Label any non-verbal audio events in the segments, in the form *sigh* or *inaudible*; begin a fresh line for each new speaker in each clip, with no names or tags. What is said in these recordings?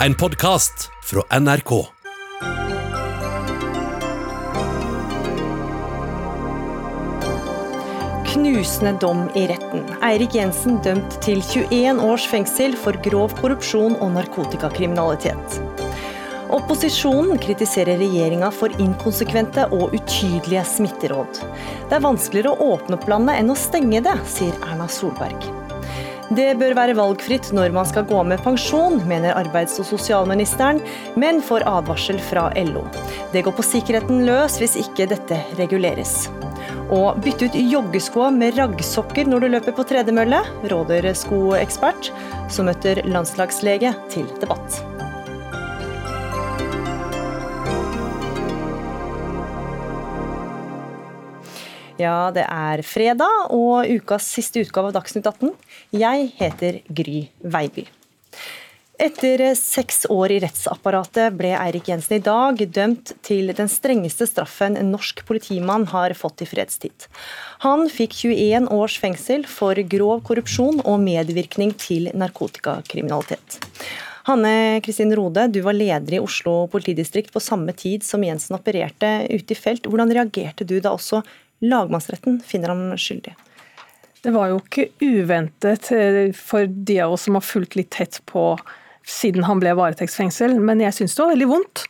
En podkast fra NRK.
Knusende dom i retten. Eirik Jensen dømt til 21 års fengsel for grov korrupsjon og narkotikakriminalitet. Opposisjonen kritiserer regjeringa for inkonsekvente og utydelige smitteråd. Det er vanskeligere å åpne opp landet enn å stenge det, sier Erna Solberg. Det bør være valgfritt når man skal gå med pensjon, mener arbeids- og sosialministeren, men får advarsel fra LO. Det går på sikkerheten løs hvis ikke dette reguleres. Og bytte ut joggeskoa med raggsokker når du løper på tredemølle, råder skoekspert, som møter landslagslege til debatt. Ja, det er fredag og ukas siste utgave av Dagsnytt 18. Jeg heter Gry Veiby. Etter seks år i rettsapparatet ble Eirik Jensen i dag dømt til den strengeste straffen en norsk politimann har fått i fredstid. Han fikk 21 års fengsel for grov korrupsjon og medvirkning til narkotikakriminalitet. Hanne Kristin Rode, du var leder i Oslo politidistrikt på samme tid som Jensen opererte ute i felt. Hvordan reagerte du da også lagmannsretten finner ham skyldig?
Det var jo ikke uventet eh, for de av oss som har fulgt litt tett på siden han ble varetektsfengsel, men jeg syns det var veldig vondt.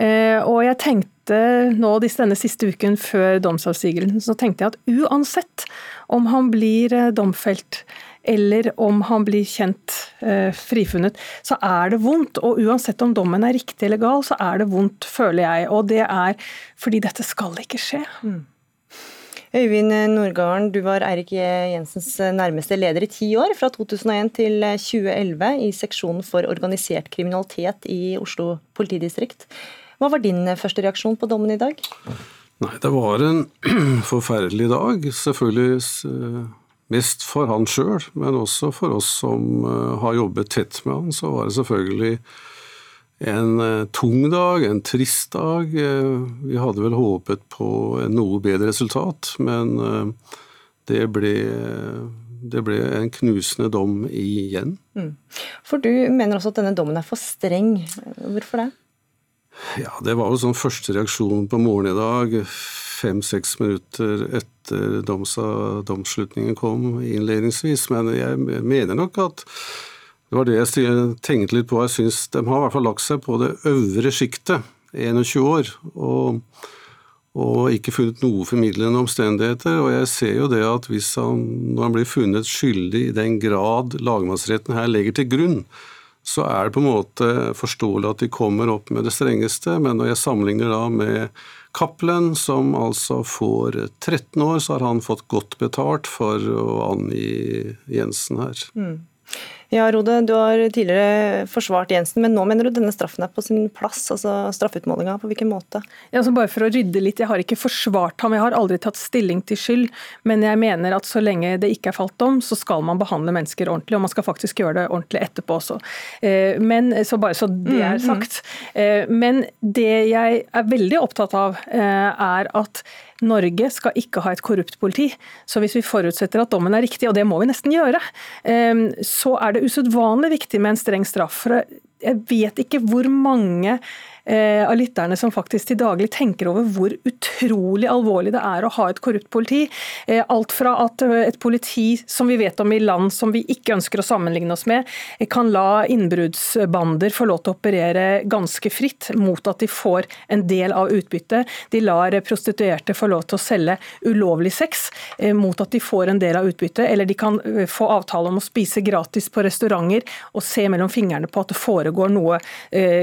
Eh, og jeg tenkte nå denne siste uken før domsavsigelsen, så tenkte jeg at uansett om han blir eh, domfelt eller om han blir kjent eh, frifunnet, så er det vondt. Og uansett om dommen er riktig eller gal, så er det vondt, føler jeg. Og det er fordi dette skal ikke skje. Mm.
Øyvind Nordgarden, du var Eirik Jensens nærmeste leder i ti år, fra 2001 til 2011, i seksjonen for organisert kriminalitet i Oslo politidistrikt. Hva var din første reaksjon på dommen i dag?
Nei, Det var en *clears throat* forferdelig dag. Selvfølgelig eh, mest for han sjøl, men også for oss som eh, har jobbet tett med han, så var det selvfølgelig en eh, tung dag, en trist dag. Eh, vi hadde vel håpet på en noe bedre resultat, men eh, det ble, det ble en knusende dom igjen. Mm.
For du mener også at denne dommen er for streng. Hvorfor det?
Ja, Det var jo sånn første reaksjon på morgenen i dag, fem-seks minutter etter domsa, domsslutningen kom innledningsvis. Men jeg mener nok at det var det jeg tenkte litt på. Jeg syns de har i hvert fall lagt seg på det øvre sjiktet, 21 år, og, og, ikke funnet noe formidlende omstendigheter. Og jeg ser jo det at hvis han, når han blir funnet skyldig i den grad lagmannsretten her legger til grunn, så er det på en måte forståelig at de kommer opp med det strengeste, men når jeg sammenligner da med Cappelen, som altså får 13 år, så har han fått godt betalt for å angi Jensen her. Mm.
Ja, Rode, du har tidligere forsvart Jensen, men nå mener du denne straffen er på sin plass? altså Straffeutmålinga, på hvilken måte?
Ja, altså bare for å rydde litt, Jeg har ikke forsvart ham, jeg har aldri tatt stilling til skyld. Men jeg mener at så lenge det ikke er falt dom, så skal man behandle mennesker ordentlig. Og man skal faktisk gjøre det ordentlig etterpå også. Eh, men, så bare så det er mm, mm. sagt. Eh, men det jeg er veldig opptatt av, eh, er at Norge skal ikke ha et korrupt politi. Så hvis vi forutsetter at dommen er riktig, og det må vi nesten gjøre, så er det usedvanlig viktig med en streng straff. For jeg vet ikke hvor mange av lytterne som faktisk til daglig tenker over hvor utrolig alvorlig det er å ha et korrupt politi. Eh, alt fra at eh, et politi som vi vet om i land som vi ikke ønsker å sammenligne oss med, kan la innbruddsbander få lov til å operere ganske fritt mot at de får en del av utbyttet. De lar prostituerte få lov til å selge ulovlig sex mot at de får en del av utbyttet, eller de kan få avtale om å spise gratis på restauranter og se mellom fingrene på at det foregår noe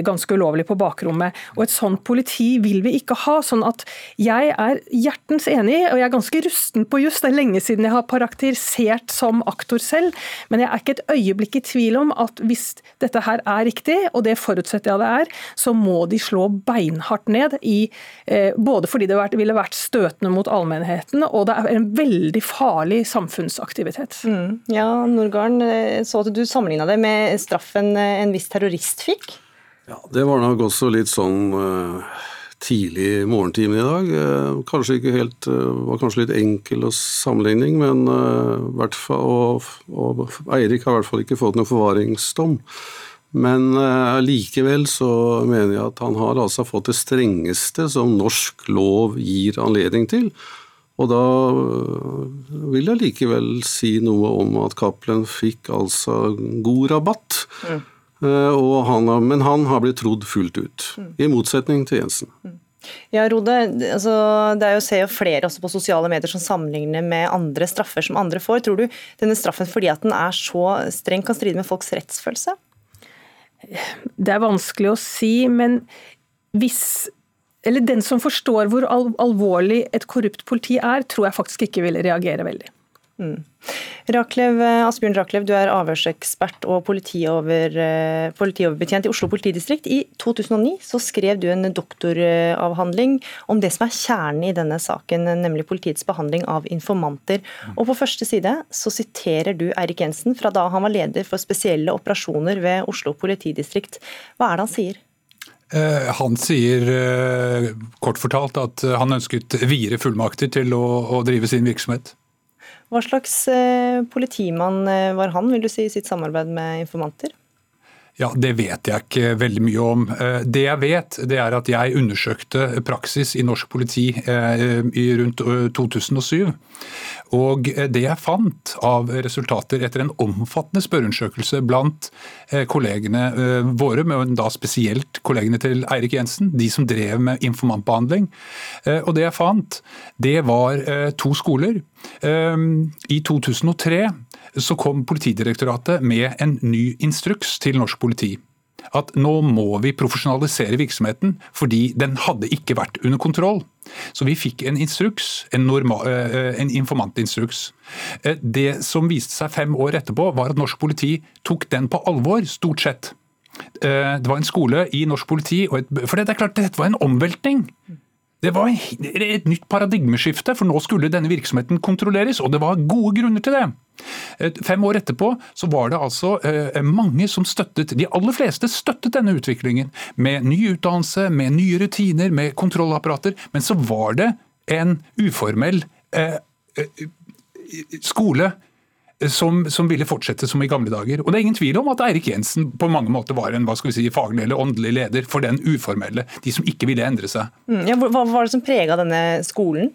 ganske ulovlig på bakrommet bakrommet. Og et sånt politi vil vi ikke ha. sånn at jeg er hjertens enig, og jeg er ganske rusten på juss. Det er lenge siden jeg har parakterisert som aktor selv, men jeg er ikke et øyeblikk i tvil om at hvis dette her er riktig, og det forutsetter jeg det er, så må de slå beinhardt ned i eh, Både fordi det ville vært støtende mot allmennheten, og det er en veldig farlig samfunnsaktivitet.
Mm. Ja, Nordgarden, eh, så at du sammenligna det med straffen eh, en viss terrorist fikk?
Ja, Det var nok også litt sånn uh, tidlig morgentimen i dag. Uh, kanskje ikke helt, uh, var kanskje litt enkel å sammenligning, men hvert fall, og, og, Eirik har i hvert fall ikke fått noen forvaringsdom. Men uh, likevel så mener jeg at han har altså fått det strengeste som norsk lov gir anledning til. Og da vil jeg likevel si noe om at Cappelen fikk altså god rabatt. Mm. Uh, han, men han har blitt trodd fullt ut, mm. i motsetning til Jensen. Mm.
Ja, Rode, altså, det er jo ser jo flere også på sosiale medier som sammenligner med andre straffer som andre får. Tror du denne straffen fordi at den er så streng kan stride med folks rettsfølelse?
Det er vanskelig å si, men hvis eller den som forstår hvor alvorlig et korrupt politi er, tror jeg faktisk ikke vil reagere veldig. Mm.
Raklev, eh, Asbjørn Raklev, du er avhørsekspert og politiover, eh, politioverbetjent i Oslo politidistrikt. I 2009 så skrev du en doktoravhandling om det som er kjernen i denne saken, nemlig politiets behandling av informanter. Og På første side så siterer du Eirik Jensen fra da han var leder for spesielle operasjoner ved Oslo politidistrikt. Hva er det han sier?
Eh, han sier kort fortalt at han ønsket videre fullmakter til å, å drive sin virksomhet.
Hva slags eh, politimann eh, var han, vil du si, i sitt samarbeid med informanter?
Ja, Det vet jeg ikke veldig mye om. Eh, det jeg vet, det er at jeg undersøkte praksis i norsk politi i rundt 2007. Og det jeg fant av resultater etter en omfattende spørreundersøkelse blant kollegene våre, men da spesielt kollegene til Eirik Jensen, de som drev med informantbehandling, og det jeg fant, det var to skoler. I 2003 så kom Politidirektoratet med en ny instruks til norsk politi. At nå må vi profesjonalisere virksomheten, fordi den hadde ikke vært under kontroll. Så vi fikk en instruks, en, normal, eh, en informantinstruks. Eh, det som viste seg fem år etterpå, var at norsk politi tok den på alvor, stort sett. Eh, det var en skole i norsk politi, for det er klart dette var en omveltning. Det var et nytt paradigmeskifte, for nå skulle denne virksomheten kontrolleres, og det var gode grunner til det. Fem år etterpå så var det altså eh, mange som støttet, de aller fleste støttet denne utviklingen. Med ny utdannelse, med nye rutiner, med kontrollapparater. Men så var det en uformell eh, eh skole som, som, ville fortsette som i gamle dager. Og Det er ingen tvil om at Eirik Jensen på mange måter var en hva skal vi si, faglig eller åndelig leder for den uformelle, de som ikke ville endre seg.
Mm, ja, hva var det som prega denne skolen?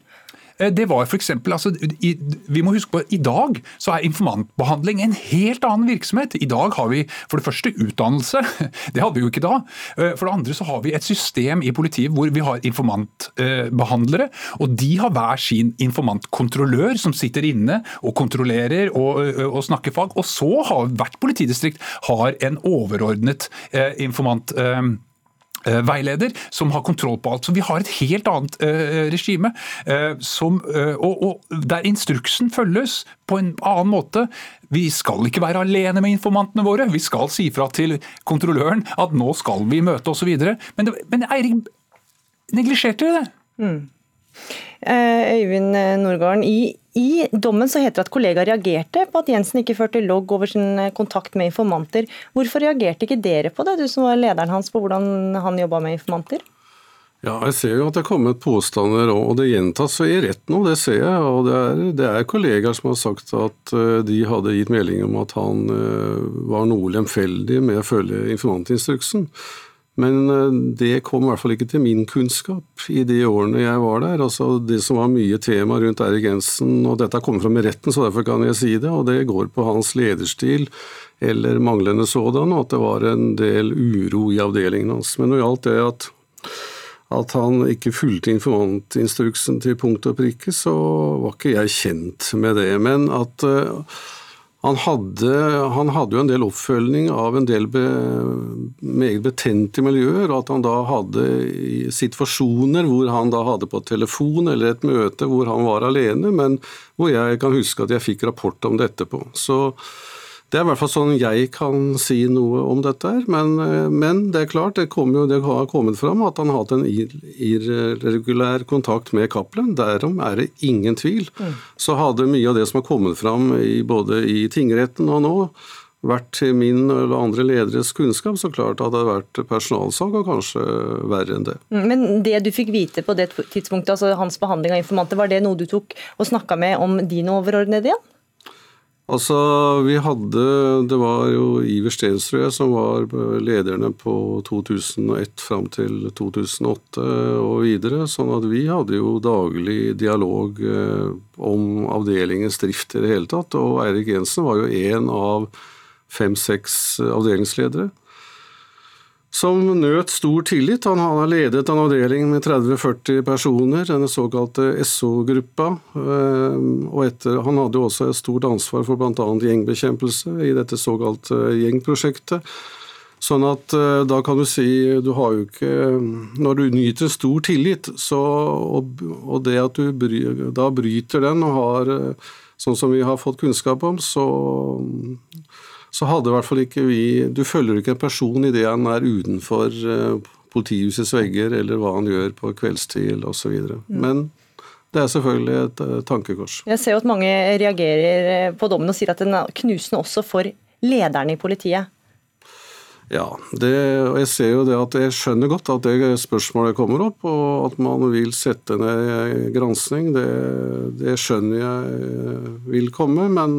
Eh, det var for eksempel, altså, i, vi må huske på I dag så er informantbehandling en helt annen virksomhet. I dag har vi for det første utdannelse, *laughs* det hadde vi jo ikke da. Eh, for det andre så har vi et system i politiet hvor vi har informantbehandlere. og De har hver sin informantkontrollør som sitter inne og kontrollerer og, og snakker fag. Og så har hvert politidistrikt har en overordnet informant Eh, veileder som har kontroll på alt. Så vi har et helt annet uh, regime uh, som, og, og, der instruksen følges på en annen måte. Vi skal ikke være alene med informantene våre. Vi skal si fra til kontrolløren at nå skal vi møte osv. Men, det, men Eirik neglisjerte det. Mm.
Øyvind Nordgarden, i i dommen så heter det at kollegaer reagerte på at Jensen ikke førte logg over sin eh, kontakt med informanter. Hvorfor reagerte ikke dere på det, du som var lederen hans, på hvordan han jobba med informanter?
Ja, Jeg ser jo at det er kommet påstander, og det gjentas i retten, og det ser jeg. og det er, er, kollegaer som har sagt at eh, de hadde gitt melding om at han eh, var noe lemfeldig med å følge informantinstruksen. Men eh, det kom i hvert fall ikke til min kunnskap i de årene jeg var der. Altså Det som var mye tema rundt Erik Jensen, og dette har kommet fram i retten, så derfor kan jeg si det, og det går på hans lederstil eller manglende sådan, og at det var en del uro i avdelingen hans. Men når gjaldt det at, at han ikke fulgte informantinstruksen til punkt og prikke, så var ikke jeg kjent med det. Men at uh, han hadde, han hadde, jo en del oppfølging av en del be, meget betente miljøer, og at han da hadde situasjoner hvor han da hadde på telefon eller et møte hvor han var alene, men hvor jeg kan huske at jeg fikk rapport om det etterpå. Så det er i hvert fall sånn jeg kan si noe om dette. her, Men, eh, men det er klart, det, jo, det, har kommet fram at han har hatt en irregulær kontakt med Cappelen. Derom er det ingen tvil. Mm. Så hadde mye av det som har kommet fram i, både i tingretten og nå, vært min eller andre lederes kunnskap, så klart hadde det vært personalsak og kanskje verre enn det.
Mm, men det du fikk vite på det tidspunktet, altså hans behandling av informanter, var det noe du tok og snakka med om dine overordnede igjen?
Altså, vi hadde Det var jo Iver Stensrud som var lederne på 2001 fram til 2008 og videre. Sånn at vi hadde jo daglig dialog eh, om avdelingens drift i det hele tatt. Og Eirik Jensen var jo en av fem-seks avdelingsledere som nøt stor tillit. Han har ledet en avdeling med 30-40 personer, denne såkalte SO-gruppa. Eh, og etter, Han hadde også et stort ansvar for bl.a. gjengbekjempelse i dette såkalte gjengprosjektet. Sånn at eh, da kan du si du har jo ikke Når du nyter stor tillit, så, og, og det at du bry, da bryter den og har eh, Sånn som vi har fått kunnskap om, så så hadde i hvert fall ikke vi Du følger ikke en person idet han er utenfor eh, politihusets vegger, eller hva han gjør på kveldstid osv. Mm. Men det er selvfølgelig et uh, tankekors.
Jeg ser jo at mange reagerer eh, på dommen og sier at den er knusende også for lederne i politiet.
Ja, det, og jeg ser jo det at jeg skjønner godt at det spørsmålet kommer opp, og at man vil sette ned gransking. Det, det skjønner jeg vil komme, men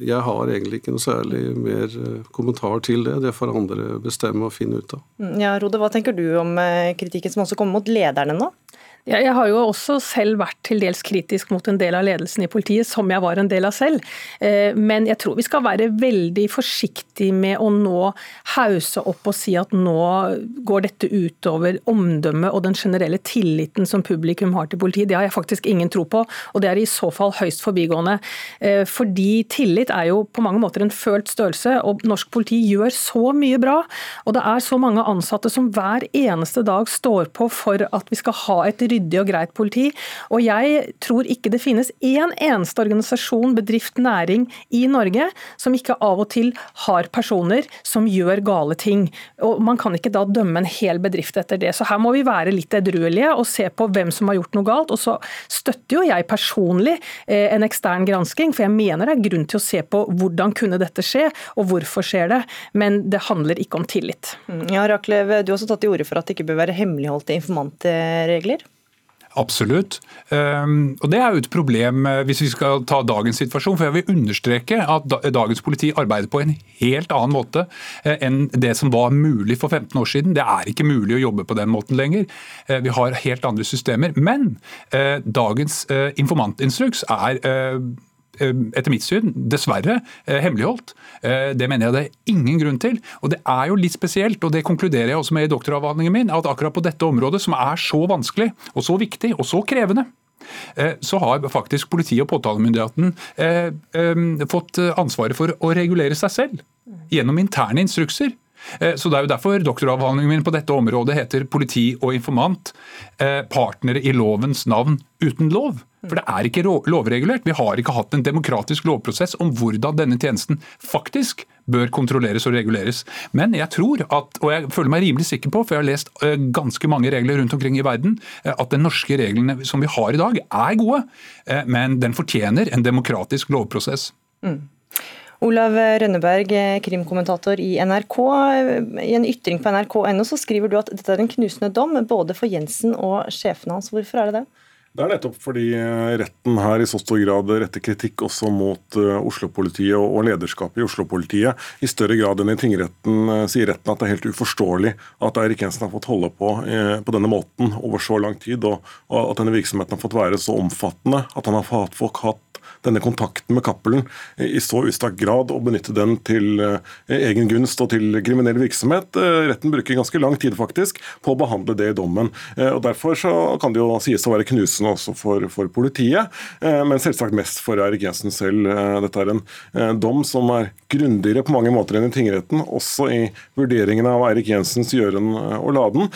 jeg har egentlig ikke noe særlig mer eh, kommentar til det. Det får andre bestemme og finne ut av.
Mm, ja, Rode, hva tenker du om eh, kritikken som også kommer mot lederne nå?
Jeg har jo også selv vært til dels kritisk mot en del av ledelsen i politiet, som jeg var en del av selv. Eh, men jeg tror vi skal være veldig forsiktige med å nå hause opp og si at nå går dette utover omdømmet og den generelle tilliten som publikum har til politiet. Det har jeg faktisk ingen tro på, og det er i så fall høyst forbigående. Eh, fordi tillit er jo på mange måter en følt størrelse, og norsk politi gjør så mye bra. Og det er så mange ansatte som hver eneste dag står på for at vi skal ha et ryddig og greit politi. Og jeg tror ikke det finnes én eneste organisasjon, bedrift, næring i Norge som ikke av og til har personer som gjør gale ting. Og Man kan ikke da dømme en hel bedrift etter det. Så her må vi være litt edruelige og se på hvem som har gjort noe galt. Og så støtter jo jeg personlig eh, en ekstern gransking, for jeg mener det er grunn til å se på hvordan kunne dette skje, og hvorfor skjer det. Men det handler ikke om tillit.
Mm, ja, Raklev, du har også tatt til orde for at det ikke bør være hemmeligholdte informantregler?
Absolutt. Ehm, og Det er jo et problem eh, hvis vi skal ta dagens situasjon. for Jeg vil understreke at dagens politi arbeider på en helt annen måte eh, enn det som var mulig for 15 år siden. Det er ikke mulig å jobbe på den måten lenger. Eh, vi har helt andre systemer. Men dagens informantinstruks er etter mitt syn, dessverre, eh, hemmeligholdt. Eh, det mener jeg det er ingen grunn til. Og det er jo litt spesielt, og det konkluderer jeg også med i doktoravhandlingen min, at akkurat på dette området, som er så vanskelig, og så viktig, og så krevende, så har faktisk politiet og påtalemyndigheten fått ansvaret for å regulere seg selv gjennom interne instrukser. Så Det er jo derfor doktoravhandlingen min på dette området heter 'Politi og informant partnere i lovens navn uten lov'. For det er ikke lovregulert. Vi har ikke hatt en demokratisk lovprosess om hvordan denne tjenesten faktisk bør kontrolleres og reguleres. Men jeg tror at, og jeg føler meg rimelig sikker på, for jeg har lest eh, ganske mange regler rundt omkring i verden, eh, at den norske reglene som vi har i dag, er gode. Eh, men den fortjener en demokratisk lovprosess. Mm.
Olav Rønneberg, krimkommentator i NRK. I en ytring på nrk.no så skriver du at dette er en knusende dom både for Jensen og sjefen hans. Hvorfor er det det?
Det er nettopp fordi eh, retten her i så stor grad retter kritikk også mot uh, Oslo-politiet og lederskapet i Oslo-politiet. I større grad enn i tingretten uh, sier retten at det er helt uforståelig at Eirik Jensen har fått holde på på denne måten over så lang tid, og, at denne virksomheten har fått være så omfattende. At han har fått, fått hatt denne kontakten med Cappelen i så utstrakt grad og benytte den til egen gunst og til kriminell virksomhet. Retten bruker ganske lang tid faktisk på å behandle det i dommen. og Derfor så kan det jo sies å være knusende også for, for politiet, eh, men selvsagt mest for Eirik Jensen selv. Eh, dette er en eh, dom som er grundigere på mange måter enn i tingretten, også i vurderingene av Eirik Jensens gjøren og laden,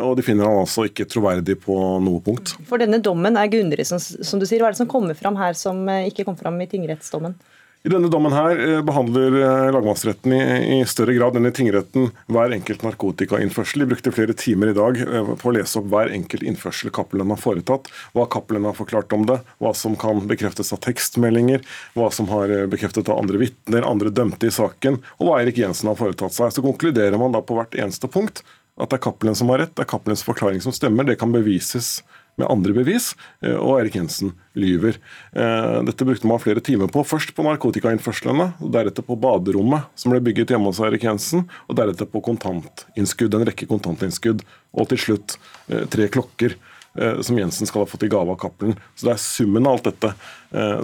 og de finner han altså ikke troverdig på noe punkt.
For denne dommen er grundigere, som, som du sier. Hva er det som kommer fram her som ikke kom fram i tingrettsdommen?
I denne dommen her eh, behandler eh, lagmannsretten i, større grad enn i tingretten hver enkelt narkotikainnførsel. De brukte flere timer i dag eh, på å lese opp hver enkelt innførsel Cappelen har foretatt, hva Cappelen har forklart om det, hva som kan bekreftes av tekstmeldinger, hva som har bekreftet av andre vitner, andre dømte i saken, og hva Erik Jensen har foretatt seg. Så konkluderer man da på hvert eneste punkt at det er Cappelen som har rett, det er Cappelens forklaring som stemmer. Det kan bevises med andre bevis, eh, og Erik Jensen lyver. Eh, dette brukte man flere timer på. Først på narkotikainnførslene, deretter på baderommet som ble bygget hjemme hos Erik Jensen, og deretter på kontantinnskudd, en rekke kontantinnskudd, og til slutt eh, tre klokker som Jensen skal ha fått i gave av Cappelen. Så Det er summen av alt dette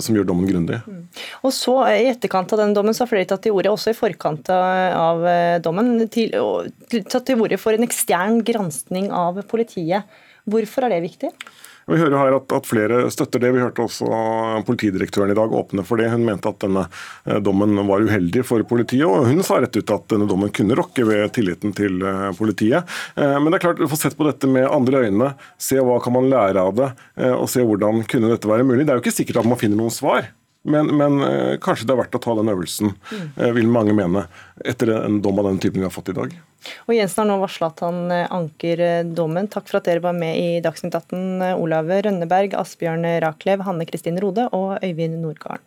som gjør dommen grundig. Mm.
Og så I etterkant av den dommen så har flere tatt til orde, også i forkant av dommen, til, tatt til orde for en ekstern granskning av politiet. Hvorfor er det viktig?
Vi hører her at, at, flere støtter det. Vi hørte også politidirektøren i dag åpne for det. Hun mente at denne eh, dommen var uheldig for politiet, og hun sa rett ut at denne dommen kunne rokke ved tilliten til eh, politiet. Eh, men det er klart, få sett på dette med andre øyne, se hva kan man lære av det, og se hvordan kunne dette være mulig. Det er jo ikke sikkert at man finner noen svar. Men, men, kanskje det er verdt å ta den øvelsen, vil mange mene, etter en dom av den typen vi har fått i dag.
Og Jensen har nå varsla at han eh, anker eh, dommen. Takk for at dere var med i Dagsnytt 18, eh, Olav Rønneberg, Asbjørn Raklev, Hanne Kristin Rode og Øyvind Nordgarden.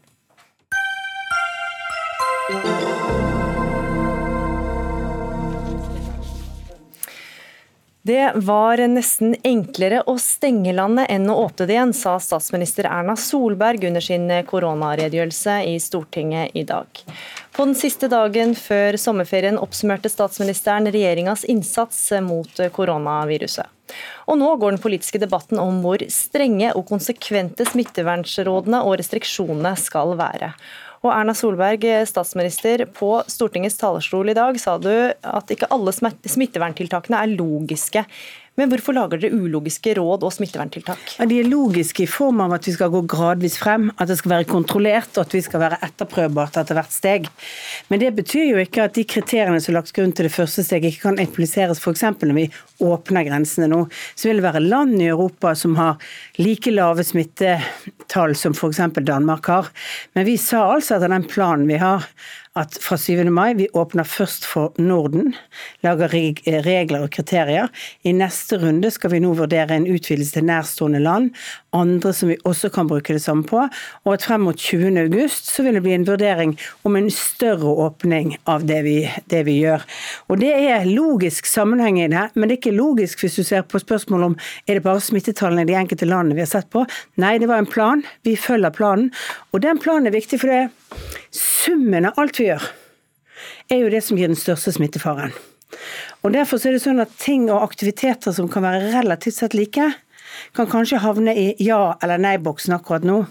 Det var nesten enklere å stenge landet enn å åpne det igjen, sa statsminister Erna Solberg under sin koronaredegjørelse i Stortinget i dag. På den siste dagen før sommerferien oppsummerte statsministeren regjeringas innsats mot koronaviruset. Og nå går den politiske debatten om hvor strenge og konsekvente smittevernrådene og restriksjonene skal være. Og Erna Solberg, statsminister, på Stortingets talerstol i dag sa du at ikke alle smitteverntiltakene er logiske. Men hvorfor lager dere ulogiske råd og smitteverntiltak?
Ja, de er logiske i form av at vi skal gå gradvis frem, at det skal være kontrollert og at vi skal være etterprøvbart etter hvert steg. Men det betyr jo ikke at de kriteriene som er lagt grunn til det første steget, ikke kan impliseres f.eks. når vi åpner grensene nå. Så vil det være land i Europa som har like lave smittetall som f.eks. Danmark har. Men vi sa altså at den planen vi har, at fra 7. mai vi åpner først for Norden, lager regler og kriterier. I neste runde skal vi nå vurdere en utvidelse til nærstående land, andre som vi også kan bruke det samme på. Og at frem mot 20. august så vil det bli en vurdering om en større åpning av det vi, det vi gjør. Og Det er logisk sammenheng i det, men det er ikke logisk hvis du ser på spørsmålet om er det bare smittetallene i de enkelte landene vi har sett på. Nei, det var en plan. Vi følger planen. Og den planen er viktig for det summen av alt vi gjør, er jo det som gir den største smittefaren. Og Derfor er det sånn at ting og aktiviteter som kan være relativt sett like, kan kanskje havne i ja- eller nei-boksen akkurat nå.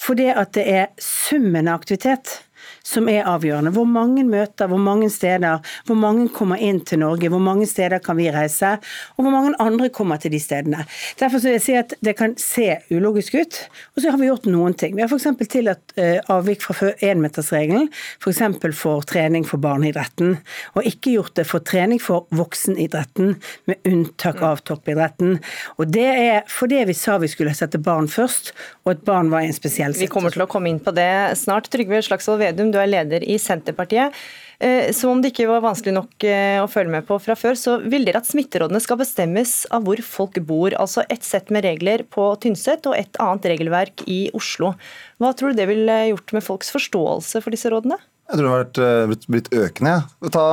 Fordi at det er summen av aktivitet som er avgjørende. Hvor mange møter, hvor mange steder, hvor mange kommer inn til Norge, hvor mange steder kan vi reise, og hvor mange andre kommer til de stedene. Derfor vil jeg si at det kan se ulogisk ut, og så har vi gjort noen ting. Vi har f.eks. tillatt uh, avvik fra énmetersregelen, f.eks. For, for trening for barneidretten, og ikke gjort det for trening for voksenidretten, med unntak av toppidretten. Og det er fordi vi sa vi skulle sette barn først, og at barn var i en spesiell
situasjon. Vi kommer til å komme inn på det snart. Trygve Slagsvold Vedum, du er leder i Senterpartiet. Eh, som om det ikke var vanskelig nok eh, å følge med på fra før, så vil dere at smitterådene skal bestemmes av hvor folk bor. Altså ett sett med regler på Tynset og et annet regelverk i Oslo. Hva tror du det ville gjort med folks forståelse for disse rådene?
Jeg tror det har eh, blitt økende. Ja. Ta,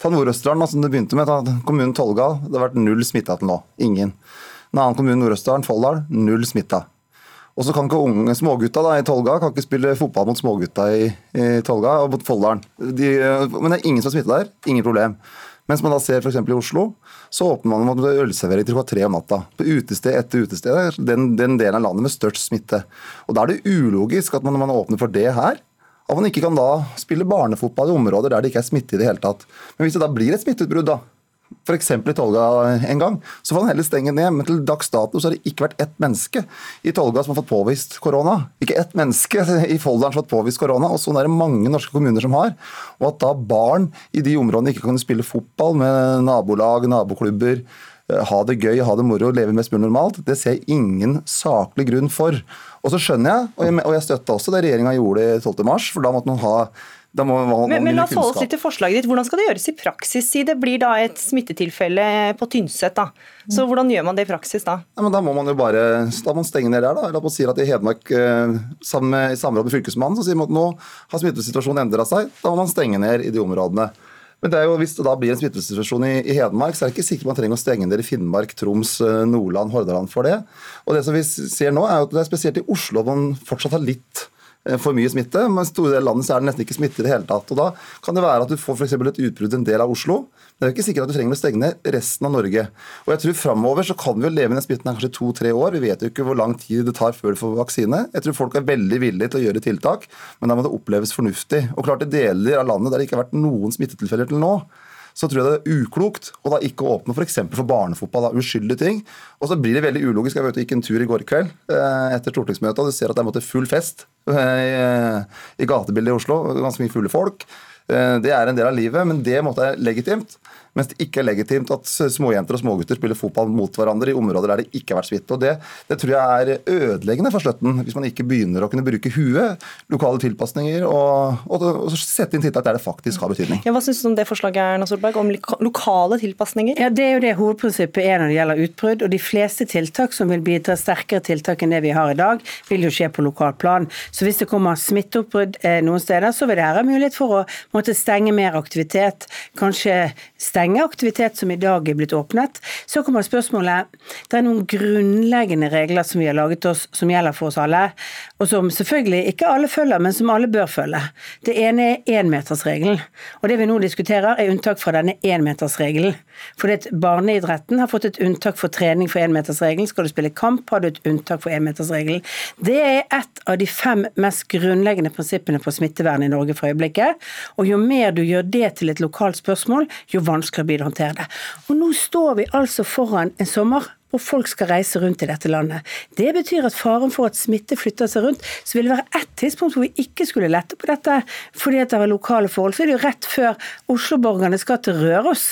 ta Nord-Østerdalen, som det begynte med. Ta kommunen Tolga. Det har vært null smitta til nå. Ingen. En annen kommune, Nord-Østerdalen, Folldal, null smitta. Og så kan ikke unge smågutta da, i Tolga kan ikke spille fotball mot smågutta i, i Tolga og mot Folldalen. De, men det er ingen som er smitta der. Ingen problem. Mens man da ser f.eks. i Oslo, så åpner man med ølservering til klokka tre om natta. På utested etter utested. Den, den delen av landet med størst smitte. Og Da er det ulogisk at man, når man åpner for det her, at man ikke kan da spille barnefotball i områder der det ikke er smitte i det hele tatt. Men hvis det da blir et smitteutbrudd, da, f.eks. i Tolga en gang, så får han heller stenge ned. Men til dags dato så har det ikke vært ett menneske i Tolga som har fått påvist korona. Ikke ett menneske i Folldalen som har fått påvist korona, og sånn er det mange norske kommuner som har. Og at da barn i de områdene ikke kan spille fotball med nabolag, naboklubber, eh, ha det gøy, ha det moro, leve mest mulig normalt, det ser jeg ingen saklig grunn for. Og så skjønner jeg, og jeg støtta også det regjeringa gjorde 12.3, for da måtte man ha
man, men, men la oss holde oss litt til forslaget ditt. Hvordan skal det gjøres i praksis? Si det blir da et smittetilfelle på Tynset. da. Så hvordan gjør man det i praksis da?
Ja, men da må man jo bare da må man stenge ned der. da. Eller man sier at I Hedmark, eh, sammen med, i samråd med Fylkesmannen, så sier man at nå har smittesituasjonen endra seg. Da må man stenge ned i de områdene. Men det er jo, hvis det da blir en smittesituasjon i, i Hedmark, så er det ikke sikkert man trenger å stenge ned i Finnmark, Troms, eh, Nordland, Hordaland for det. Og det som vi ser nå, er at det er spesielt i Oslo man fortsatt har litt for mye smitte, men i store deler av landet er det nesten ikke smitte i det hele tatt. Og Da kan det være at du får for et utbrudd en del av Oslo, Men det er jo ikke sikkert at du trenger å stenge ned resten av Norge. Og jeg tror Framover så kan vi jo leve med den smitten her kanskje to-tre år. Vi vet jo ikke hvor lang tid det tar før du får vaksine. Jeg tror folk er veldig villige til å gjøre tiltak, men da må det oppleves fornuftig. Og klart I deler av landet der det ikke har vært noen smittetilfeller til nå, så tror jeg det er uklokt å da ikke åpne f.eks. For, for barnefotball. Da, uskyldige ting. Og så blir det veldig ulogisk. Jeg var ute og gikk en tur i går kveld eh, etter stortingsmøtet, og du ser at det er full fest eh, i, i gatebildet i Oslo. Ganske mye fulle folk. Eh, det er en del av livet, men det måtte være legitimt. Mens det ikke er legitimt at småjenter og smågutter spiller fotball mot hverandre i områder der det ikke har vært smitte. Og det, det, tror jeg er ødeleggende for støtten, hvis man ikke begynner å kunne bruke huet, lokale tilpasninger, og, og, og sette inn tiltak der det faktisk har betydning.
Ja, hva syns du om det forslaget, Erna Solberg, om lokale tilpasninger?
Ja, Det er jo det hovedprinsippet er når det gjelder utbrudd. Og de fleste tiltak som vil bidra sterkere tiltak enn det vi har i dag, vil jo skje på lokalt plan. Så hvis det kommer smitteoppbrudd eh, noen steder, så vil det være mulighet for å måtte stenge mer aktivitet, kanskje stenge aktivitet som i dag er blitt åpnet. Så kommer spørsmålet Det er noen grunnleggende regler som vi har laget oss, som gjelder for oss alle, og som selvfølgelig ikke alle følger, men som alle bør følge. Det ene er énmetersregelen. Og det vi nå diskuterer, er unntak fra denne énmetersregelen. Fordi barneidretten har fått et unntak for trening for énmetersregelen. Skal du spille kamp, har du et unntak for énmetersregelen. Det er et av de fem mest grunnleggende prinsippene for smittevern i Norge for øyeblikket. Og jo mer du gjør det til et lokalt spørsmål, jo vanskeligere blir det å håndtere det. Og nå står vi altså foran en sommer hvor folk skal reise rundt i dette landet. Det betyr at faren for at smitte flytter seg rundt, så vil det være ett tidspunkt hvor vi ikke skulle lette på dette fordi at det var lokale forhold. Så er det jo rett før Oslo-borgerne skal til Røros,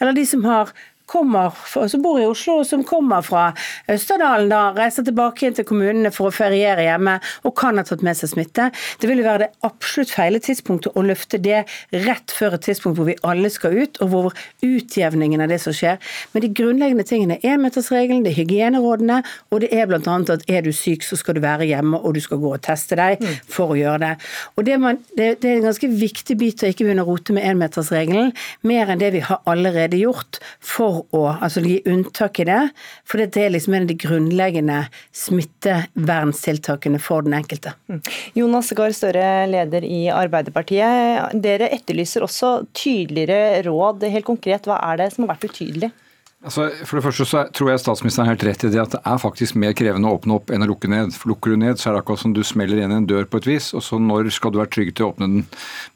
eller de som har kommer, som bor i Oslo, og som kommer fra Østerdalen, da, reiser tilbake inn til kommunene for å feriere hjemme og kan ha tatt med seg smitte. Det vil være det absolutt feile tidspunktet å løfte det rett før et tidspunkt hvor vi alle skal ut, og hvor utjevningen av det som skjer. Men de grunnleggende tingene er énmetersregelen, det er hygienerådene, og det er bl.a. at er du syk, så skal du være hjemme, og du skal gå og teste deg mm. for å gjøre det. Og det, man, det, det er en ganske viktig bit å ikke begynne å rote med enmetersregelen, mer enn det vi har allerede gjort for å altså gi unntak i det. For det er liksom en av de grunnleggende smitteverntiltakene for den enkelte. Mm.
Jonas Gahr Støre, leder i Arbeiderpartiet. Dere etterlyser også tydeligere råd. Helt konkret, hva er det som har vært utydelig?
Altså, for det første så tror jeg statsministeren har helt rett i det at det er faktisk mer krevende å åpne opp enn å lukke ned. For Lukker du ned, så er det akkurat som du smeller igjen en dør på et vis, og så når skal du være trygg til å åpne den.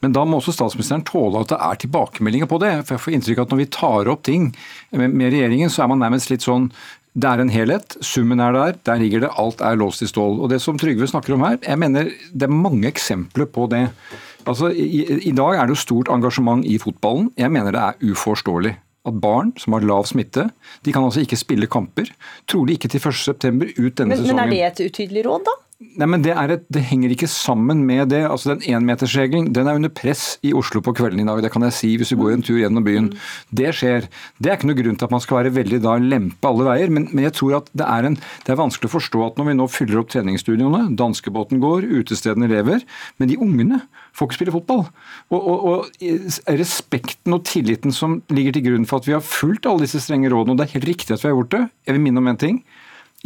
Men da må også statsministeren tåle at det er tilbakemeldinger på det. For jeg får inntrykk av at når vi tar opp ting med regjeringen, så er man nærmest litt sånn det er en helhet, summen er der, der ligger det, alt er låst i stål. Og Det som Trygve snakker om her, jeg mener det er mange eksempler på det. Altså, i, I dag er det jo stort engasjement i fotballen. Jeg mener det er uforståelig at barn som har lav smitte, de kan altså ikke spille kamper. Trolig ikke til 1.9. ut denne
men,
sesongen.
Men er det et utydelig råd, da?
Nei, men det, et, det, henger ikke sammen med det. Altså Den énmetersregelen den er under press i Oslo på kvelden i dag. Det kan jeg si hvis du går en tur gjennom byen. Det skjer. Det er ikke noe grunn til at man skal være veldig da lempe alle veier. Men, men jeg tror at det er, en, det er, vanskelig å forstå at når vi nå fyller opp treningsstudioene, danskebåten går, utestedene lever, men de ungene får ikke spille fotball. Og, og, og respekten og tilliten som ligger til grunn for at vi har fulgt alle disse strenge rådene, og det er helt riktig at vi har gjort det. Jeg vil minne om en ting.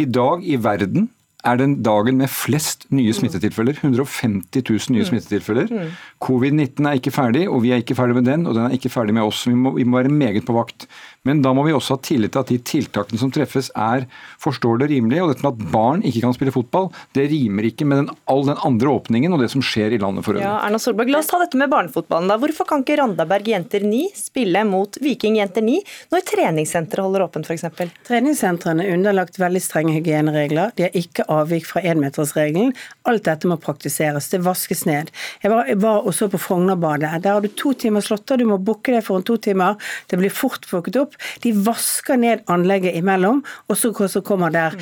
I dag i verden er den dagen med flest nye smittetilfeller. 150 000 nye mm. smittetilfeller. Mm. Covid-19 er ikke ferdig, og vi er ikke ferdig med den, og den er ikke ferdig med oss. Vi må, vi må være meget på vakt. Men da må vi også ha tillit til at de tiltakene som treffes er forståelige og rimelige. Og dette med at barn ikke kan spille fotball, det rimer ikke med den, all den andre åpningen og det som skjer i landet for øvrig.
Ja, Erna Solberg, La oss ta dette med barnefotballen. da. Hvorfor kan ikke Randaberg jenter 9 spille mot Viking jenter 9 når treningssenteret holder åpent f.eks.?
Treningssentrene er underlagt veldig strenge hygieneregler. De har ikke avvik fra énmetersregelen. Alt dette må praktiseres. Det vaskes ned. Jeg var, jeg var også på Frognerbadet. Der har du to timer slåtter, du må booke det foran to timer. Det blir fort booket opp. De vasker ned anlegget imellom, og så, så kommer der,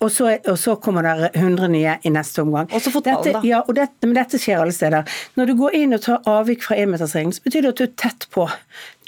og så, og så kommer der 100 nye i neste omgang.
Også fotball,
da. Ja, dette, men dette skjer alle steder. Når du går inn og tar avvik fra énmetersregelen, så betyr det at du er tett på.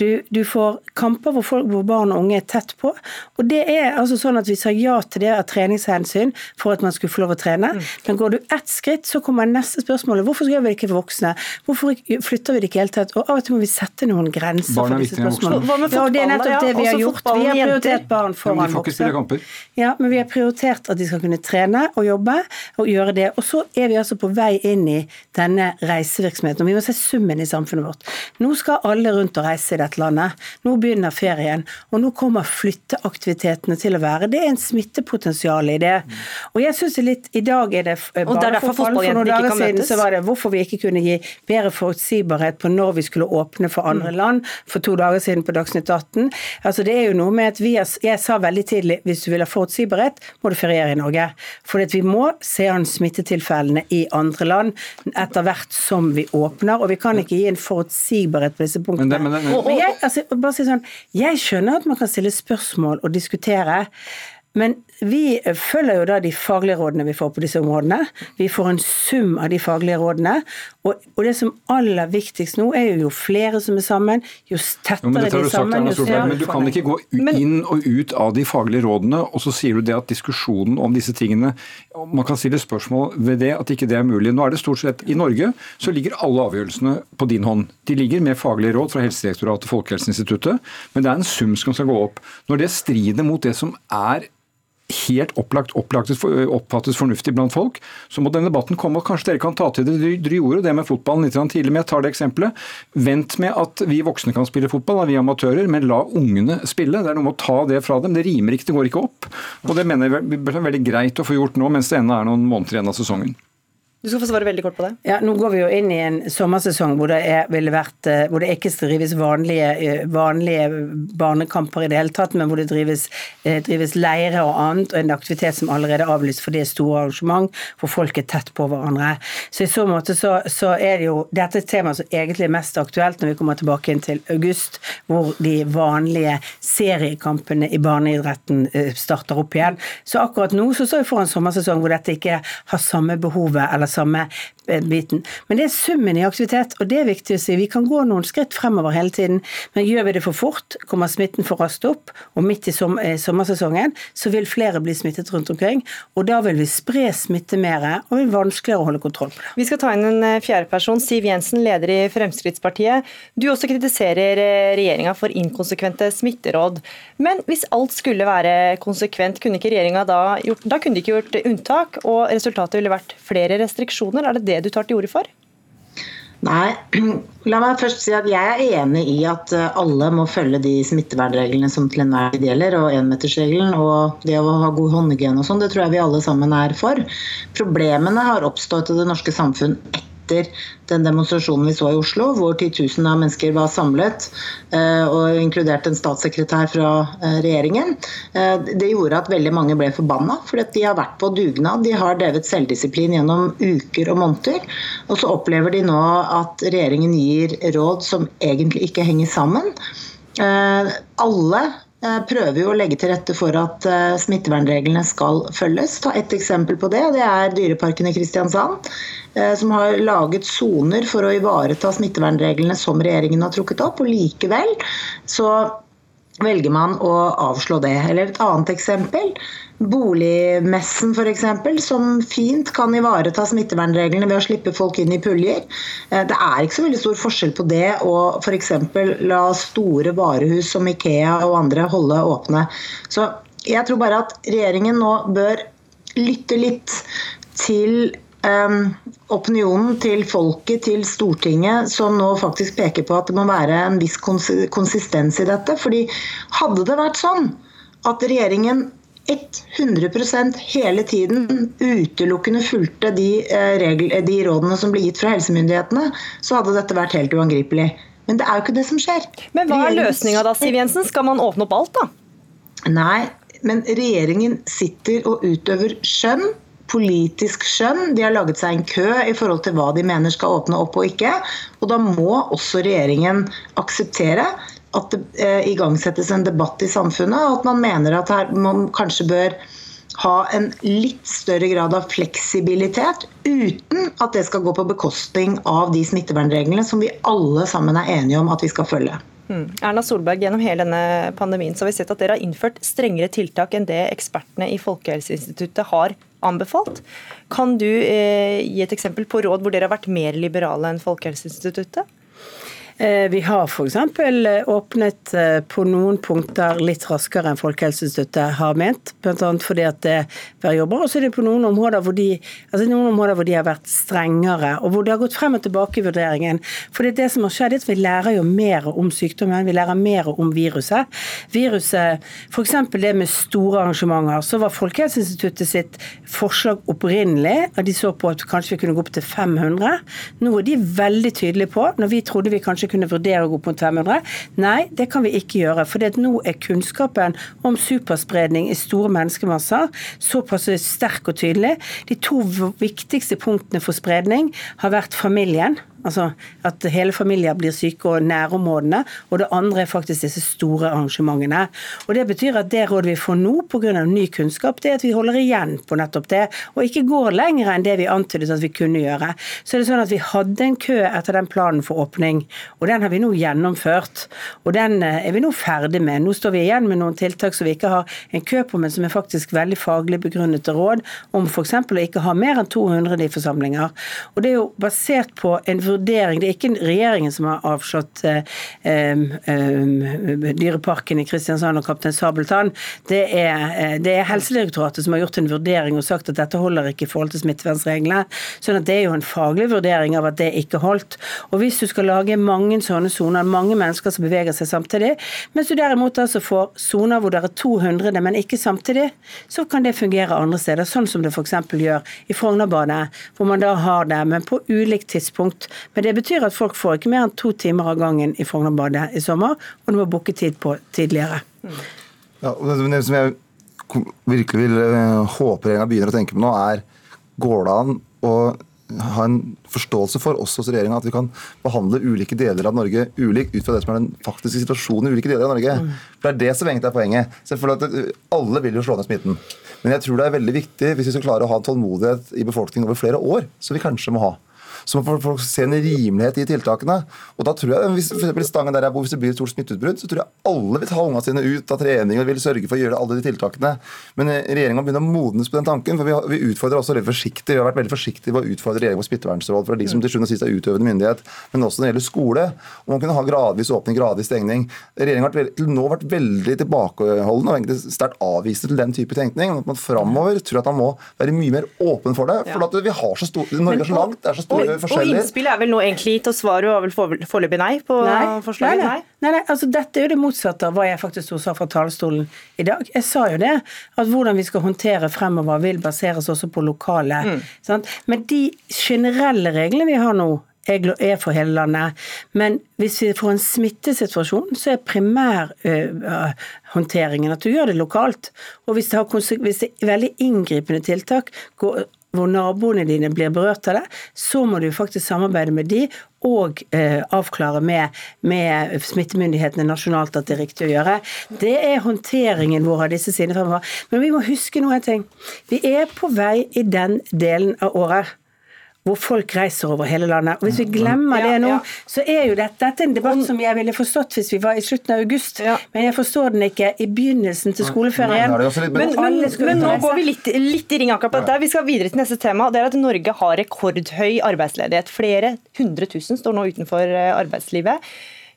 Du, du får kamper hvor, folk, hvor, barn og unge er tett på. Og det er altså sånn at Vi sa ja til det av treningshensyn for at man skulle få lov å trene. Mm. Men går du ett skritt, så kommer neste spørsmål. Hvorfor gjør vi det ikke for voksne? Hvorfor flytter vi det ikke i hele tatt? Og Av og til må vi sette noen grenser for
disse spørsmålene.
Hva med ja, det er nettopp det vi har gjort. Vi har prioritert barn foran
voksne.
Ja, men vi har prioritert at de skal kunne trene og jobbe og gjøre det. Og så er vi altså på vei inn i denne reisevirksomheten. Og vi må se summen i samfunnet vårt. Nå skal alle rundt og reise i dette landet. Nå begynner ferien, og nå kommer flytteaktivitetene til å være. Det er en smittepotensial i det. Og jeg synes det litt, I dag er det bare for For noen dager siden så var det hvorfor vi ikke kunne gi bedre forutsigbarhet på når vi skulle åpne for andre mm. land. For to dager siden på Dagsnytt 18. Altså det er jo noe med at vi, Jeg sa veldig tidlig hvis du vil ha forutsigbarhet, må du feriere i Norge. For vi må se an smittetilfellene i andre land etter hvert som vi åpner. Og vi kan ikke gi en forutsigbarhet på disse punktene. Men det, men det, men jeg, altså, bare si sånn, jeg skjønner at man kan stille spørsmål og diskutere. Men vi følger jo da de faglige rådene vi får på disse områdene. Vi får en sum av de faglige rådene. Og, og det som aller viktigst nå, er jo jo flere som er sammen, jo tettere
jo, de sammen, sagt, Solberg, Men du kan ikke gå inn og ut av de faglige rådene, og så sier du det at diskusjonen om disse tingene Man kan stille spørsmål ved det, at ikke det er mulig. Nå er det stort sett I Norge så ligger alle avgjørelsene på din hånd. De ligger med faglige råd fra Helsedirektoratet og Folkehelseinstituttet, men det er en sum som skal gå opp. Når det strider mot det som er helt opplagt, oppfattes fornuftig blant folk, så må denne debatten komme. og Kanskje dere kan ta til det dere gjorde det med fotballen litt tidlig. men Jeg tar det eksempelet. Vent med at vi voksne kan spille fotball, vi amatører, men la ungene spille. Det er noe med å ta det fra dem. Det rimer ikke, det går ikke opp. Og Det mener jeg er veldig greit å få gjort nå, mens det ennå er noen måneder igjen av sesongen.
Du skal få svare veldig kort på det.
Ja, Nå går vi jo inn i en sommersesong hvor det, er, vært, eh, hvor det ikke drives vanlige, eh, vanlige, barnekamper i det hele tatt, men hvor det drives, eh, drives leire og annet, og en aktivitet som allerede er avlyst for det er store arrangement, hvor folk er tett på hverandre. Så i så måte så, så er det jo dette et tema som egentlig er mest aktuelt når vi kommer tilbake inn til august, hvor de vanlige seriekampene i barneidretten starter opp igjen. Så akkurat nå så står vi foran sommersesong hvor dette ikke har samme behovet eller samme biten. Men det er summen i aktivitet, og det er viktig å si. Vi kan gå noen skritt fremover hele tiden, men gjør vi det for fort, kommer smitten for raskt opp, og midt i eh, sommersesongen så vil flere bli smittet rundt omkring. Og da vil vi spre smitte mer, og det blir vanskeligere å holde kontroll på det.
Vi skal ta inn en eh, fjerde person. Siv Jensen, leder i Fremskrittspartiet. Du også kritiserer regjeringa for inkonsekvente smitteråd. Men hvis alt skulle være konsekvent, kunne ikke regjeringa da gjort, da kunne de ikke gjort unntak, og resultatet ville vært flere restriksjoner. Er det det du tar til orde for?
Nei, *clears throat* la meg først si at jeg er enig i at eh, alle må følge de smittevernreglene som til enhver tid gjelder, og énmetersregelen og det å ha god håndhygiene og sånn, det tror jeg vi alle sammen er for. Problemene har oppstått i det norske samfunn etter etter den demonstrasjonen vi så i Oslo, hvor titusener av mennesker var samlet, eh, og inkludert en statssekretær fra eh, regjeringen. Eh, det gjorde at veldig mange ble forbanna, fordi de har vært på dugnad. De har drevet selvdisiplin gjennom uker og måneder. Og så opplever de nå at regjeringen gir råd som egentlig ikke henger sammen. Alle prøver jo å legge til rette for at smittevernreglene skal følges. Ta et eksempel på det. Det er Dyreparken i Kristiansand. Eh, som har laget soner for å ivareta smittevernreglene som regjeringen har trukket opp. og Likevel så velger man å avslå det. Eller et annet eksempel. Boligmessen f.eks., som fint kan ivareta smittevernreglene ved å slippe folk inn i puljer. Eh, det er ikke så veldig stor forskjell på det og f.eks. la store varehus som Ikea og andre holde åpne. Så jeg tror bare at regjeringen nå bør lytte litt til um, opinionen til folket, til Stortinget, som nå faktisk peker på at det må være en viss konsistens i dette. Fordi hadde det vært sånn at regjeringen 100% hele tiden utelukkende fulgte de, eh, de rådene som ble gitt fra helsemyndighetene, så hadde dette vært helt uangripelig. Men det er jo ikke det som skjer.
Men hva er løsninga da, Siv Jensen? Skal man åpne opp alt, da?
Nei, men regjeringen sitter og utøver skjønn politisk skjønn. De har laget seg en kø i forhold til hva de mener skal åpne opp og ikke. Og da må også regjeringen akseptere at det eh, igangsettes en debatt i samfunnet, og at man mener at her man kanskje bør ha en litt større grad av fleksibilitet, uten at det skal gå på bekostning av de smittevernreglene som vi alle sammen er enige om at vi skal følge.
Mm. Erna Solberg, gjennom hele denne pandemien så har vi sett at dere har innført strengere tiltak enn det ekspertene i Folkehelseinstituttet har anbefalt. Kan du eh, gi et eksempel på råd hvor dere har vært mer liberale enn Folkehelseinstituttet?
Eh, vi har f.eks. Eh, åpnet eh, på noen punkter litt raskere enn Folkehelseinstituttet har ment, bl.a. fordi at det er jobber. Og så er det på noen områder, hvor de, altså noen områder hvor de har vært strengere, og hvor det har gått frem og tilbake i vurderingen. For det, det som har skjedd, er at vi lærer jo mer om sykdommen, vi lærer mer om viruset. Viruset, F.eks. det med store arrangementer, så var Folkehelseinstituttet sitt forslag opprinnelig og de så på at kanskje vi kunne gå opp til 500. Nå er de veldig tydelige på, når vi trodde vi kanskje kunne vurdere å gå på 500. Nei, det kan vi ikke gjøre. For nå er kunnskapen om superspredning i store menneskemasser såpass sterk og tydelig. De to viktigste punktene for spredning har vært familien Altså at hele familier blir syke og nærområdene. Og det andre er faktisk disse store arrangementene. Og Det betyr at det rådet vi får nå pga. ny kunnskap, det er at vi holder igjen på nettopp det. Og ikke går lenger enn det vi antydet at vi kunne gjøre. Så er det sånn at vi hadde en kø etter den planen for åpning, og den har vi nå gjennomført. Og den eh, er vi nå ferdig med. Nå står vi igjen med noen tiltak som vi ikke har en kø på, men som er faktisk veldig faglig begrunnede råd om f.eks. å ikke ha mer enn 200 i forsamlinger. Og det er jo basert på en vurdering vurdering. Det er ikke regjeringen som har avslått eh, eh, Dyreparken i Kristiansand og Kaptein Sabeltann. Det er, eh, det er, Helsedirektoratet som har gjort en vurdering og sagt at dette holder ikke i forhold til smittevernreglene. sånn at det er jo en faglig vurdering av at det ikke holdt. Og hvis du skal lage mange sånne soner, mange mennesker som beveger seg samtidig, mens du derimot altså får soner hvor det er 200, men ikke samtidig, så kan det fungere andre steder. Sånn som det f.eks. gjør i Frognerbadet, hvor man da har det, men på ulikt tidspunkt. Men det betyr at folk får ikke mer enn to timer av gangen i Frognerbadet i sommer, og du må booke tid på tidligere.
Ja, det som jeg virkelig vil eh, håpe regjeringa begynner å tenke på nå, er går det an å ha en forståelse for oss hos regjeringa at vi kan behandle ulike deler av Norge ulikt ut fra det som er den faktiske situasjonen i ulike deler av Norge. Mm. For Det er det som egentlig er poenget. Selvfølgelig at eh, Alle vil jo slå ned smitten. Men jeg tror det er veldig viktig hvis vi skal klare å ha en tålmodighet i befolkningen over flere år, som vi kanskje må ha så må folk se en rimelighet i tiltakene. Og da tror jeg, hvis, for Stangen der jeg bor, hvis det blir et stort smitteutbrudd, så tror jeg alle vil ta ungene sine ut av trening og vil sørge for å gjøre alle de tiltakene. Men eh, regjeringa begynner å modnes på den tanken. for vi, har, vi utfordrer også veldig forsiktig, vi har vært veldig forsiktige ved å utfordre regjeringen på smittevernråd fra de som til sjuende og sist er utøvende myndighet, men også når det gjelder skole. og Man kunne ha gradvis åpning, gradvis stengning. Regjeringa har til nå vært veldig tilbakeholdende og egentlig sterkt avvisende til den type tenkning. At man framover tror at man må være mye mer åpen for det. For at vi har så stor, Norge er så langt, det er så store forskjeller.
Og innspillet er vel nå egentlig gitt, og svaret var vel foreløpig nei på nei, forslaget?
Nei, nei. nei, nei altså Dette er jo det motsatte av hva jeg faktisk sa fra talerstolen i dag. Jeg sa jo det, at hvordan vi skal håndtere fremover vil baseres også på lokale. Mm. Men de generelle reglene vi har nå, er for hele landet. Men hvis vi får en smittesituasjon, så er primærhåndteringen at du gjør det lokalt. Og hvis det, har, hvis det er veldig inngripende tiltak, hvor naboene dine blir berørt av det, så må du faktisk samarbeide med de og eh, avklare med, med, smittemyndighetene nasjonalt at det er riktig å gjøre. Det er håndteringen vår av disse sidene fremover. Men vi må huske noe ting. Vi er på vei i den delen av året hvor folk reiser over hele landet. Og Hvis vi glemmer det nå, så er jo dette, dette er en debatt som jeg ville forstått hvis vi var i slutten av august, men jeg forstår den ikke i begynnelsen til skoleferien.
Men, men, men nå går vi litt, litt i ring akkurat der. Vi skal videre til neste tema. Det er at Norge har rekordhøy arbeidsledighet. Flere hundre tusen står nå utenfor eh, arbeidslivet.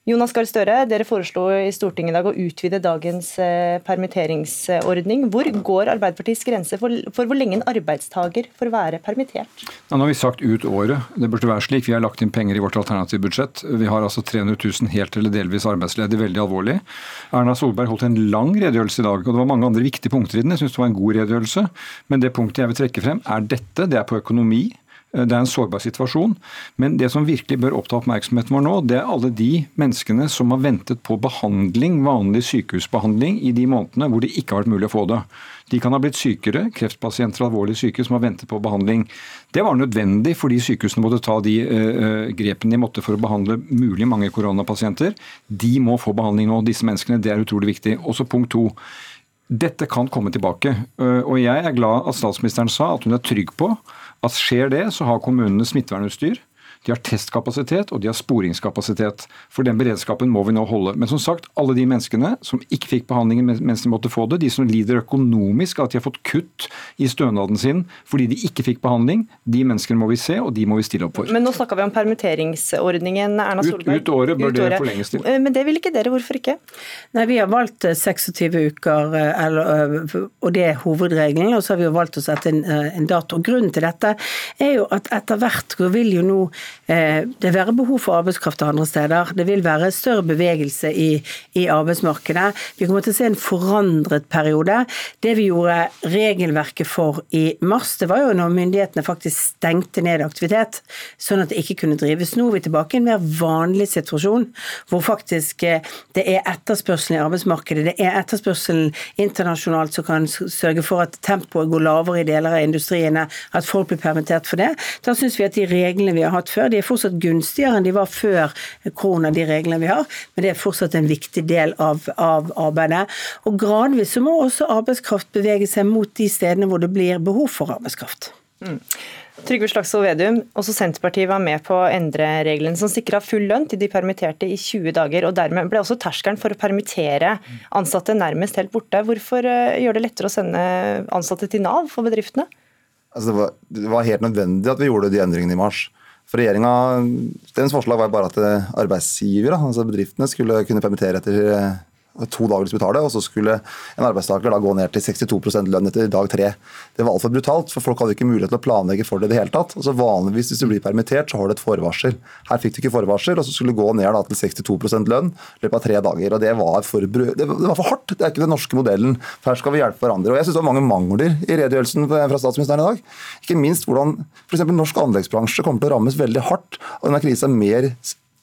Jonas Gahr Støre, dere foreslo i Stortinget i dag å utvide dagens eh, permitteringsordning. Hvor går Arbeiderpartiets grense for, for hvor lenge en arbeidstaker får være permittert?
Ja, nå har vi sagt ut året. Det burde være slik. Vi har lagt inn penger i vårt alternative budsjett. Vi har altså 300 000 helt eller delvis arbeidsledige. Veldig alvorlig. Erna Solberg holdt en lang redegjørelse i dag, og det var mange andre viktige punkter i den. Jeg syns det var en god redegjørelse. Men det punktet jeg vil trekke frem, er dette. Det er på økonomi. Det er en sårbar situasjon. Men det som virkelig bør oppta oppmerksomheten vår nå, det er alle de menneskene som har ventet på behandling, vanlig sykehusbehandling, i de månedene hvor det ikke har vært mulig å få det. De kan ha blitt sykere, kreftpasienter alvorlig syke som har ventet på behandling. Det var nødvendig fordi sykehusene måtte ta de uh, grepene de måtte for å behandle mulig mange koronapasienter. De må få behandling nå, disse menneskene. Det er utrolig viktig. Også punkt to. Dette kan komme tilbake. Og jeg er glad at statsministeren sa at hun er trygg på at skjer det, så har kommunene smittevernutstyr. De har testkapasitet og de har sporingskapasitet. For den beredskapen må vi nå holde. Men som sagt, alle de menneskene som ikke fikk behandlingen mens de måtte få det, de som lider økonomisk av at de har fått kutt i stønaden sin fordi de ikke fikk behandling, de menneskene må vi se, og de må vi stille opp for.
Men nå snakka vi om permitteringsordningen, Erna Solberg.
Ut, ut året bør ut året. det forlenges til.
Eh, men det vil ikke dere, hvorfor ikke?
Nei, Vi har valgt 26 eh, uker, eh, eller, og det er hovedregelen. Og så har vi jo valgt å sette en, en dato. Grunnen til dette er jo at etter hvert vil jo nå Eh, det være behov for arbeidskraft andre steder. Det vil være større bevegelse i, i, arbeidsmarkedet. Vi kommer til å se en forandret periode. Det vi gjorde regelverket for i mars, det var jo når myndighetene faktisk stengte ned aktivitet, sånn at det ikke kunne drives. Nå er vi tilbake i en mer vanlig situasjon, hvor faktisk eh, det er etterspørselen i arbeidsmarkedet. Det er etterspørselen internasjonalt som kan sørge for at tempoet går lavere i deler av industriene, at folk blir permittert for det. Da syns vi at de reglene vi har hatt før, de er fortsatt gunstigere enn de var før korona, de reglene vi har, men det er fortsatt en viktig del av, av arbeidet. Og gradvis så må også arbeidskraft bevege seg mot de stedene hvor det blir behov for arbeidskraft. Mm.
Trygve Slagsvold Vedum, også Senterpartiet var med på å endre reglene som sikra full lønn til de permitterte i 20 dager. og Dermed ble også terskelen for å permittere ansatte nærmest helt borte. Hvorfor eh, gjør det lettere å sende ansatte til Nav for bedriftene?
Altså det, var, det var helt nødvendig at vi gjorde de endringene i mars. For regjeringa, Deres forslag var bare at arbeidsgivere, altså bedriftene, skulle kunne permittere etter to dager å betale, og så skulle en arbeidstaker da gå ned til 62 lønn etter dag tre. Det var altfor brutalt, for folk hadde ikke mulighet til å planlegge for det i det hele tatt. Altså Vanligvis hvis du blir permittert, så har du et forvarsel. Her fikk du ikke forvarsel, og så skulle du gå ned da til 62 lønn i løpet av tre dager. og det var, for, det var for hardt. Det er ikke den norske modellen. For her skal vi hjelpe hverandre. Og jeg syns det var mange mangler i redegjørelsen fra statsministeren i dag. Ikke minst hvordan f.eks. norsk anleggsbransje kommer til å rammes veldig hardt av denne krisa mer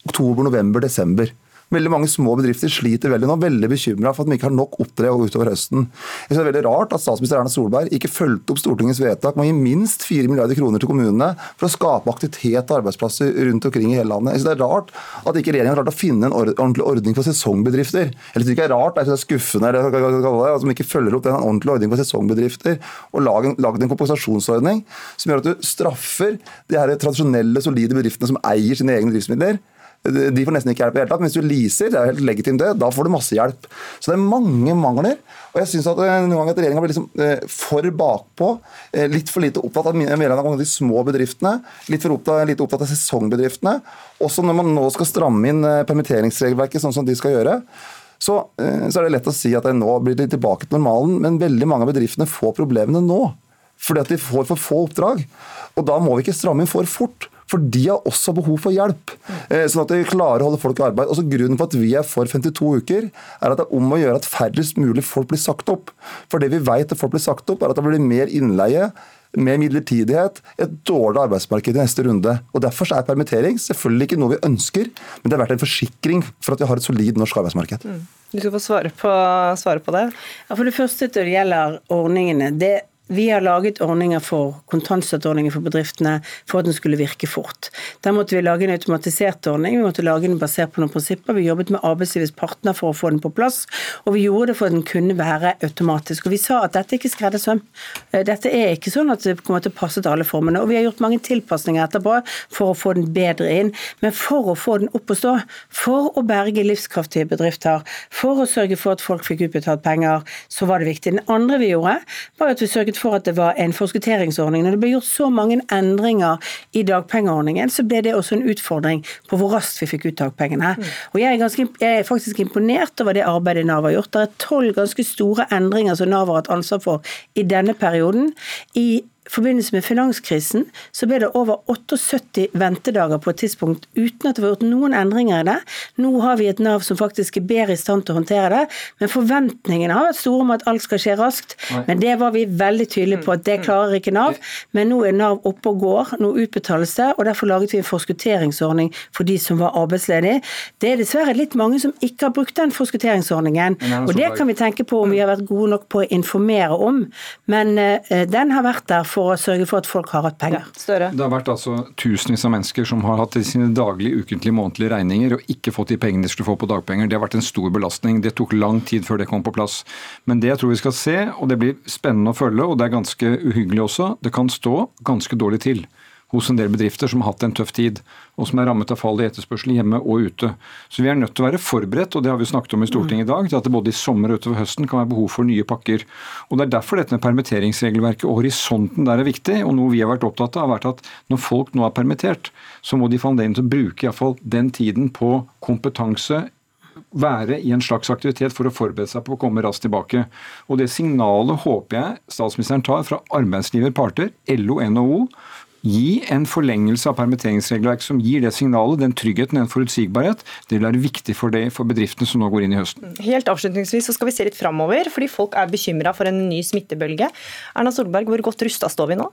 oktober, november, desember. Veldig mange små bedrifter sliter veldig nå, veldig bekymra for at de ikke har nok oppdrag utover høsten. Jeg synes Det er veldig rart at statsminister Erna Solberg ikke fulgte opp Stortingets vedtak med å gi minst 4 milliarder kroner til kommunene for å skape aktivitet og arbeidsplasser rundt omkring i hele landet. Jeg synes Det er rart at ikke regjeringen har klart å finne en ordentlig ordning for sesongbedrifter. Eller det ikke er rart, det er skuffende det, at de ikke følger opp den ordentlige ordningen for sesongbedrifter og lagd en kompensasjonsordning som gjør at du straffer de her tradisjonelle, solide bedriftene som eier sine egne driftsmidler de får nesten ikke hjelp i det hele tatt. Men hvis du leaser, det er helt legitimt det, da får du masse hjelp. Så det er mange mangler. Og jeg syns at eh, noen ganger at regjeringa blir liksom eh, for bakpå. Eh, litt for lite opptatt av mer av de små bedriftene. Litt for opptatt, litt opptatt av sesongbedriftene. Også når man nå skal stramme inn permitteringsregelverket sånn som de skal gjøre. Så, så er det lett å si at nå blir de tilbake til normalen, men veldig mange av bedriftene får problemene nå. Fordi at de får for få oppdrag. Og da må vi ikke stramme inn for fort. For de har også behov for hjelp, eh, sånn at de klarer å holde folk i arbeid. Også Grunnen for at vi er for 52 uker, er at det er om å gjøre at færrest mulig folk blir sagt opp. For det vi vet at folk blir sagt opp, er at det blir mer innleie, mer midlertidighet, et dårlig arbeidsmarked i neste runde. Og Derfor er permittering selvfølgelig ikke noe vi ønsker, men det har vært en forsikring for at vi har et solid norsk arbeidsmarked. Mm.
Du skal få svare på, svare på det.
Ja, for det første når det gjelder ordningene. det vi har laget ordninger for kontantstøtteordninger for bedriftene for at den skulle virke fort. Der måtte vi lage en automatisert ordning, vi måtte lage den basert på noen prinsipper. Vi jobbet med arbeidslivets partner for å få den på plass, og vi gjorde det for at den kunne være automatisk. Og vi sa at dette er ikke skreddersøm. Eh, dette er ikke sånn at det kommer til å passe til alle formene. Og vi har gjort mange tilpasninger etterpå for å få den bedre inn. Men for å få den opp og stå, for å berge livskraftige bedrifter, for å sørge for at folk fikk utbetalt penger, så var det viktig. Den andre vi gjorde, var at vi sørget for at det var en forskutteringsordning. Når det ble gjort så mange endringer i dagpengeordningen, så ble det også en utfordring på hvor raskt vi fikk ut dagpengene. Mm. Og jeg er, ganske, jeg er, faktisk imponert over det arbeidet Nav har gjort. Det er tolv ganske store endringer som Nav har hatt ansvar for i denne perioden. I forbindelse med finanskrisen så ble det over 78 ventedager på et tidspunkt uten at det var gjort noen endringer i det. Nå har vi et Nav som faktisk er bedre i stand til å håndtere det, men forventningene har vært store om at alt skal skje raskt. Men det var vi veldig tydelige på at det klarer ikke Nav. Men nå er Nav oppe og går, nå utbetales det, og derfor laget vi en forskutteringsordning for de som var arbeidsledige. Det er dessverre litt mange som ikke har brukt den forskutteringsordningen, og det kan vi tenke på om vi har vært gode nok på å informere om, men uh, den har vært der for å sørge for at folk har hatt penger.
Ja, Det har vært altså tusenvis av mennesker som har hatt sine daglige, ukentlige, månedlige regninger og ikke fått de pengene de skulle få på dagpenger. Det har vært en stor belastning. Det tok lang tid før det kom på plass. Men det jeg tror vi skal se, og det blir spennende å følge, og det er ganske uhyggelig også, det kan stå ganske dårlig til hos en del bedrifter som har hatt en tøff tid, og som er rammet av fall i etterspørsel hjemme og ute. Så vi er nødt til å være forberedt, og det har vi snakket om i Stortinget i dag, til at det både i sommer og utover høsten kan være behov for nye pakker. Og Det er derfor dette med permitteringsregelverket og horisonten der er viktig. og Noe vi har vært opptatt av, har vært at når folk nå er permittert, så må de få anledning til å bruke i hvert fall den tiden på kompetanse, være i en slags aktivitet for å forberede seg på å komme raskt tilbake. Og Det signalet håper jeg statsministeren tar fra arbeidslivets parter, LO, NHO. Gi en forlengelse av permitteringsregelverk som gir det signalet, den tryggheten, den forutsigbarhet. Det vil være viktig for, det, for bedriftene som nå går inn i høsten.
Helt avslutningsvis så skal vi se litt framover, fordi folk er bekymra for en ny smittebølge. Erna Solberg, hvor godt rusta står vi nå?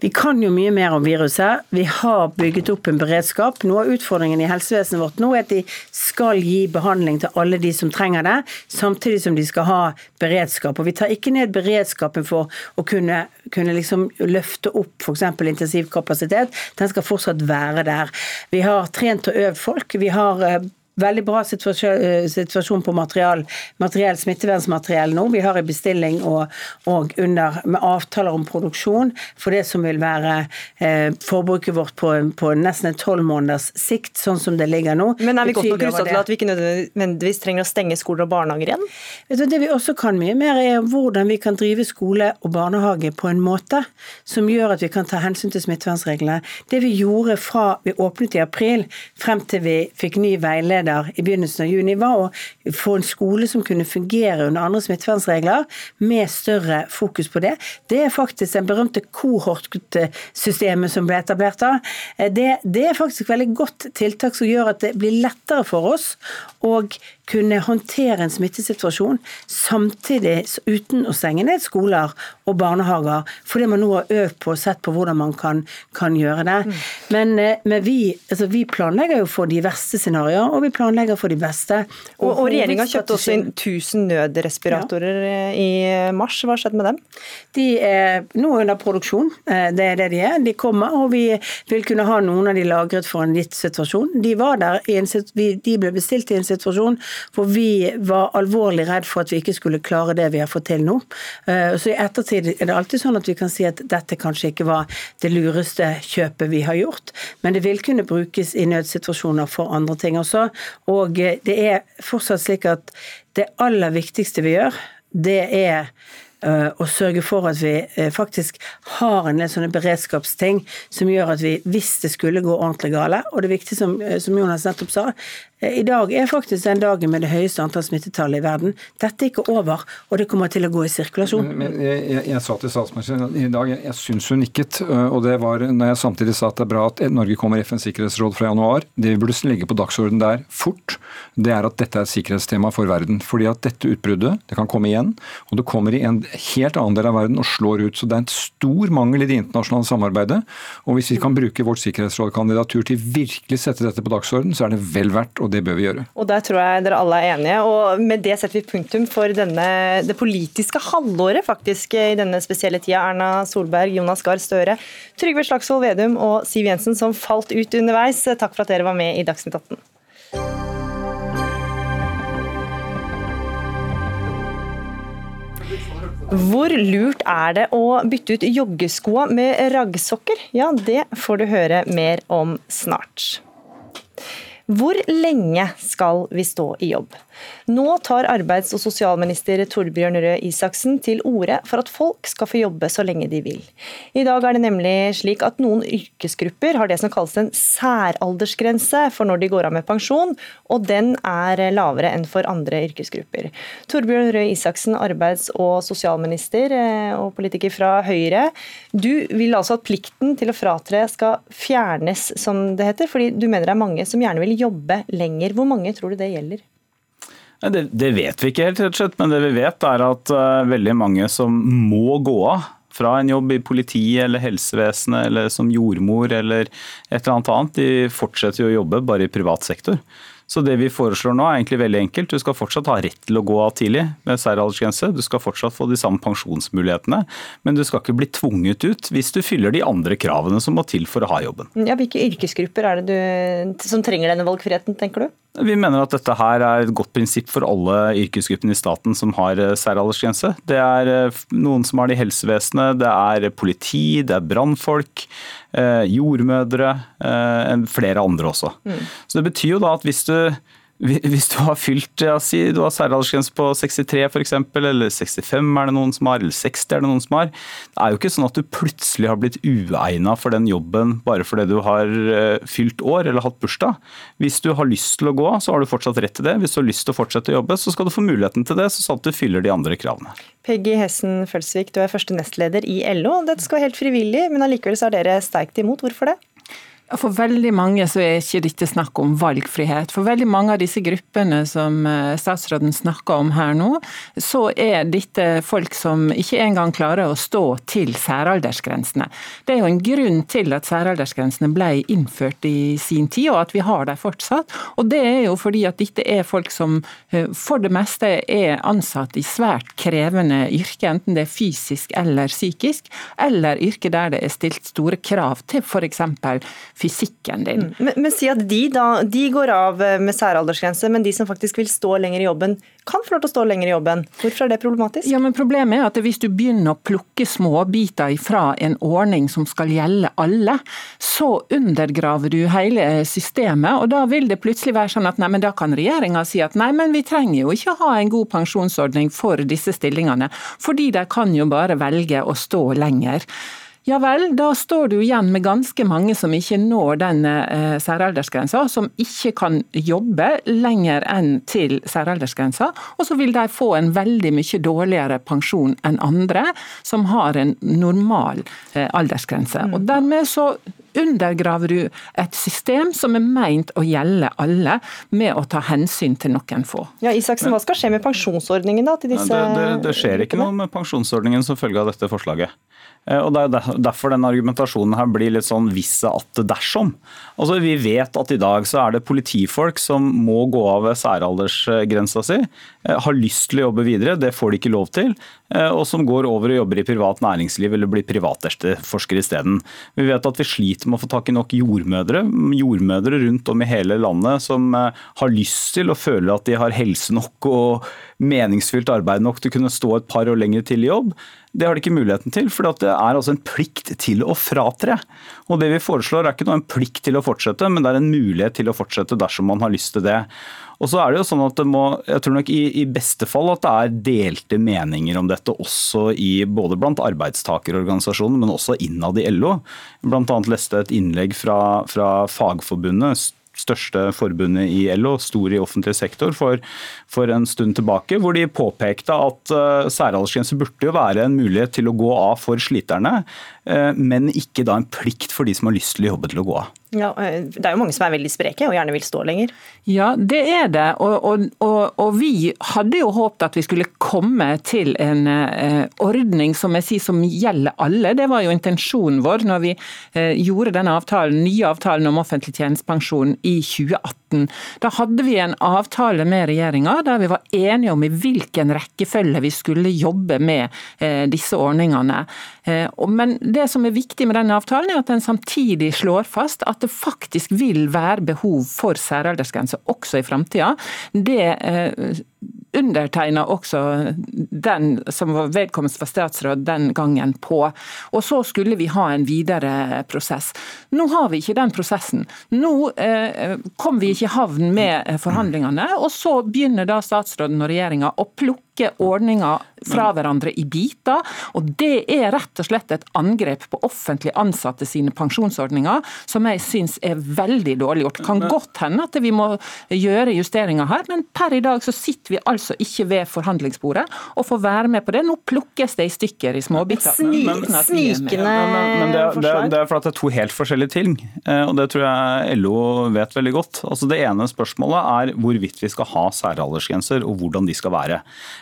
Vi kan jo mye mer om viruset. Vi har bygget opp en beredskap. Noe av utfordringen i helsevesenet vårt nå er at de skal gi behandling til alle de som trenger det, samtidig som de skal ha beredskap. Og vi tar ikke ned beredskapen for å kunne, kunne liksom løfte opp f.eks. intensivkapasitet. Den skal fortsatt være der. Vi har trent og øvd folk. Vi har eh, veldig bra situasjon, eh, på materiell, materiell smittevernsmateriell nå. Vi har en bestilling og, og under, med avtaler om produksjon for det som vil være eh, forbruket vårt på, på nesten en tolv måneders sikt, sånn som det ligger nå.
Men er vi godt nok rusta til at vi ikke nødvendigvis trenger å stenge skoler og barnehager igjen?
Du, det vi også kan mye mer, er hvordan vi kan drive skole og barnehage på en måte som gjør at vi kan ta hensyn til smittevernreglene. Det vi gjorde fra vi åpnet i april frem til vi fikk ny veileder veileder i begynnelsen av juni, var å få en skole som kunne fungere under andre smittevernregler, med større fokus på det. Det er faktisk den berømte kohortsystemet som ble etablert da. Det, det er faktisk et veldig godt tiltak som gjør at det blir lettere for oss å kunne håndtere en smittesituasjon samtidig uten å stenge ned skoler og barnehager, fordi man nå har øvd på og sett på hvordan man kan, kan gjøre det. Mm. Men, eh, men vi, altså vi, planlegger jo for de verste scenarioer, og vi planlegger for de beste.
Og, og, og regjeringa kjøpte også inn 1000 nødrespiratorer ja. Eh, i mars. Hva skjedde med dem?
De er nå under produksjon. Eh, det er det de er. De kommer, og vi vil kunne ha noen av de lagret for en gitt situasjon. De, var der en, de ble bestilt i en situasjon hvor vi var alvorlig redd for at vi ikke skulle klare det vi har fått til nå. Eh, så i ettertid er det alltid sånn at vi kan si at dette kanskje ikke var det lureste kjøpet vi har gjort, men det vil kunne brukes i nødsituasjoner for andre ting også. Og eh, det er fortsatt slik at det aller viktigste vi gjør, det er å og sørge for at vi eh, faktisk har en del sånne beredskapsting som gjør at vi, hvis det skulle gå ordentlig gale Og det viktige, som, eh, som Jonas nettopp sa, i dag er faktisk den dagen med det høyeste antall smittetall i verden. Dette er ikke over, og det kommer til å gå i sirkulasjon.
Men, men jeg, jeg, jeg, sa til statsministeren i dag, jeg, jeg syns hun nikket. Og det var når jeg samtidig sa at det er bra at Norge kommer i FNs sikkerhetsråd fra januar. Det vi burde legge på dagsordenen der fort, det er at dette er et sikkerhetstema for verden. Fordi at dette utbruddet, det kan komme igjen. Og det kommer i en helt annen del av verden og slår ut. Så det er en stor mangel i det internasjonale samarbeidet. Og hvis vi kan bruke vårt sikkerhetsrådkandidatur til virkelig sette dette på dagsordenen, så er det vel verdt, det bør vi gjøre.
Og der tror jeg dere alle er enige. Og med det setter vi punktum for denne, det politiske halvåret faktisk i denne spesielle tida. Erna Solberg, Jonas Gahr Støre, Trygve Slagsvold Vedum og Siv Jensen som falt ut underveis. Takk for at dere var med i Dagsnytt 18. Hvor lurt er det å bytte ut joggeskoa med raggsokker? Ja, det får du høre mer om snart. Hvor lenge skal vi stå i jobb? Nå tar arbeids- og sosialminister Torbjørn Røe Isaksen til orde for at folk skal få jobbe så lenge de vil. I dag er det nemlig slik at noen yrkesgrupper har det som kalles en særaldersgrense for når de går av med pensjon, og den er lavere enn for andre yrkesgrupper. Torbjørn Røe Isaksen, arbeids- og sosialminister eh, og politiker fra Høyre. Du vil altså at plikten til å fratre skal fjernes, som det heter, fordi du mener det er mange som gjerne vil jobbe lenger. Hvor mange tror du det gjelder?
Det, det, vet vi ikke helt, rett og slett. Men det vi vet er at uh, veldig mange som må gå av fra en jobb i politiet eller helsevesenet eller som jordmor eller et eller annet annet, de fortsetter jo å jobbe bare i privat sektor. Så det vi foreslår nå er egentlig veldig enkelt. Du skal fortsatt ha rett til å gå av tidlig med særaldersgrense. Du skal fortsatt få de samme pensjonsmulighetene, men du skal ikke bli tvunget ut hvis du fyller de andre kravene som må til for å ha jobben.
Ja, hvilke yrkesgrupper er det du, som trenger denne valgfriheten, tenker du?
Vi mener at dette her er et godt prinsipp for alle yrkesgruppene i staten som har eh, særaldersgrense. Det er eh, noen som har det i helsevesenet, det er politi, det er brannfolk, eh, jordmødre, flere andre også. Mm. Så Det betyr jo da at hvis du hvis du har fylt ja, si du har særaldersgrense på 63 f.eks., eller 65 er det noen som har, eller 60 er det noen som har. Det er jo ikke sånn at du plutselig har blitt uegna for den jobben bare fordi du har uh, fylt år eller hatt bursdag. Hvis du har lyst til å gå, så har du fortsatt rett til det. Hvis du har lyst til å fortsette å jobbe, så skal du få muligheten til det, så sant du fyller de andre kravene.
Peggy Hessen Følsvik, du er første nestleder i LO. Dette skal være helt frivillig, men allikevel så er dere sterkt imot. Hvorfor det?
For veldig mange så er ikke dette snakk om valgfrihet. For veldig mange av disse gruppene som eh, statsråden snakker om her nå, så er dette folk som ikke engang klarer å stå til særaldersgrensene. Det er jo en grunn til at særaldersgrensene ble innført i sin tid, og at vi har dem fortsatt. Og det er jo fordi at dette er folk som eh, for det meste er ansatt i svært krevende yrke, enten det er fysisk eller psykisk, eller yrke der det er stilt store krav til f.eks fysikken din. Mm.
Men, men, si at de da, de går av eh, med særaldersgrense, men de som faktisk vil stå lenger i jobben, kan få lov til å stå lenger i jobben. Hvorfor er det problematisk?
Ja, men Problemet er at hvis du begynner å plukke småbiter fra en ordning som skal gjelde alle, så undergraver du hele systemet. og Da vil det plutselig være sånn at nei, men da kan regjeringa si at nei, men vi trenger jo ikke ha en god pensjonsordning for disse stillingene, fordi de kan jo bare velge å stå lenger. Ja vel, da står du igjen med ganske mange som ikke når den eh, særaldersgrensa, som ikke kan jobbe lenger enn til særaldersgrensa. Og så vil de få en veldig mye dårligere pensjon enn andre som har en normal eh, aldersgrense. Og dermed så undergraver du et system som er meint å gjelde alle, med å ta hensyn til noen få.
Ja, Isaksen, Hva skal skje med pensjonsordningen da, til disse
det, det, det skjer ikke noe med pensjonsordningen som følge av dette forslaget. Eh, og Det er derfor den argumentasjonen her blir litt sånn visse at dersom. Altså Vi vet at i dag så er det politifolk som må gå av særaldersgrensa si, har lyst til å jobbe videre, det får de ikke lov til, eh, og som går over og jobber i privat næringsliv eller blir privatforsker isteden. Vi vet at vi sliter med å få tak i nok jordmødre, jordmødre rundt om i hele landet som har lyst til og føler at de har helse nok og meningsfylt arbeid nok til å kunne stå et par år lenger til i jobb. Det har de ikke muligheten til, for det er altså en plikt til å fratre. Og Det vi foreslår er ikke noe en plikt til å fortsette, men det er en mulighet til å fortsette dersom man har lyst til det. Og så er det jo sånn at det må, jeg tror nok i, i, beste fall at det er delte meninger om dette også i både blant arbeidstakerorganisasjoner, men også innad i LO. Blant annet leste jeg et innlegg fra, fra Fagforbundet største forbundet i LO, stor i offentlig sektor, for, for en stund tilbake, hvor de påpekte at uh, særaldersgrense burde jo være en mulighet til å gå av for sliterne, uh, men ikke da en plikt for de som har lyst til å jobbe til å gå av.
Ja, eh, Det er jo mange som er veldig spreke og gjerne vil stå lenger.
Ja, det er det. Og, og, og, og vi hadde jo håpet at vi skulle komme til en eh, ordning som sier som gjelder alle. Det var jo intensjonen vår når vi eh, gjorde denne avtalen, nye avtalen om offentlig tjenestepensjon i 2018. Da hadde vi en avtale med regjeringa der vi var enige om i hvilken rekkefølge vi skulle jobbe med eh, disse ordningene. Eh, men det som er viktig med denne avtalen, er at den samtidig slår fast at det faktisk vil være behov for særaldersgrense også i framtida. Det eh, undertegna også den som var vedkommende for statsråd den gangen på. Og så skulle vi ha en videre prosess. Nå har vi ikke den prosessen. Nå eh, kom vi ikke i havn med forhandlingene, og så begynner da statsråden og regjeringa å plukke trekke ordninger fra hverandre i biter. Og det er rett og slett et angrep på offentlig ansatte sine pensjonsordninger, som jeg syns er veldig dårlig gjort. Det kan godt hende at vi må gjøre justeringer her, men per i dag så sitter vi altså ikke ved forhandlingsbordet og får være med på det. Nå plukkes det i stykker i småbiter.
Snikende
forslag. det, er for at det er to helt forskjellige ting, eh, og det tror jeg LO vet veldig godt. Altså Det ene spørsmålet er hvorvidt vi skal ha særaldersgrenser, og hvordan de skal være.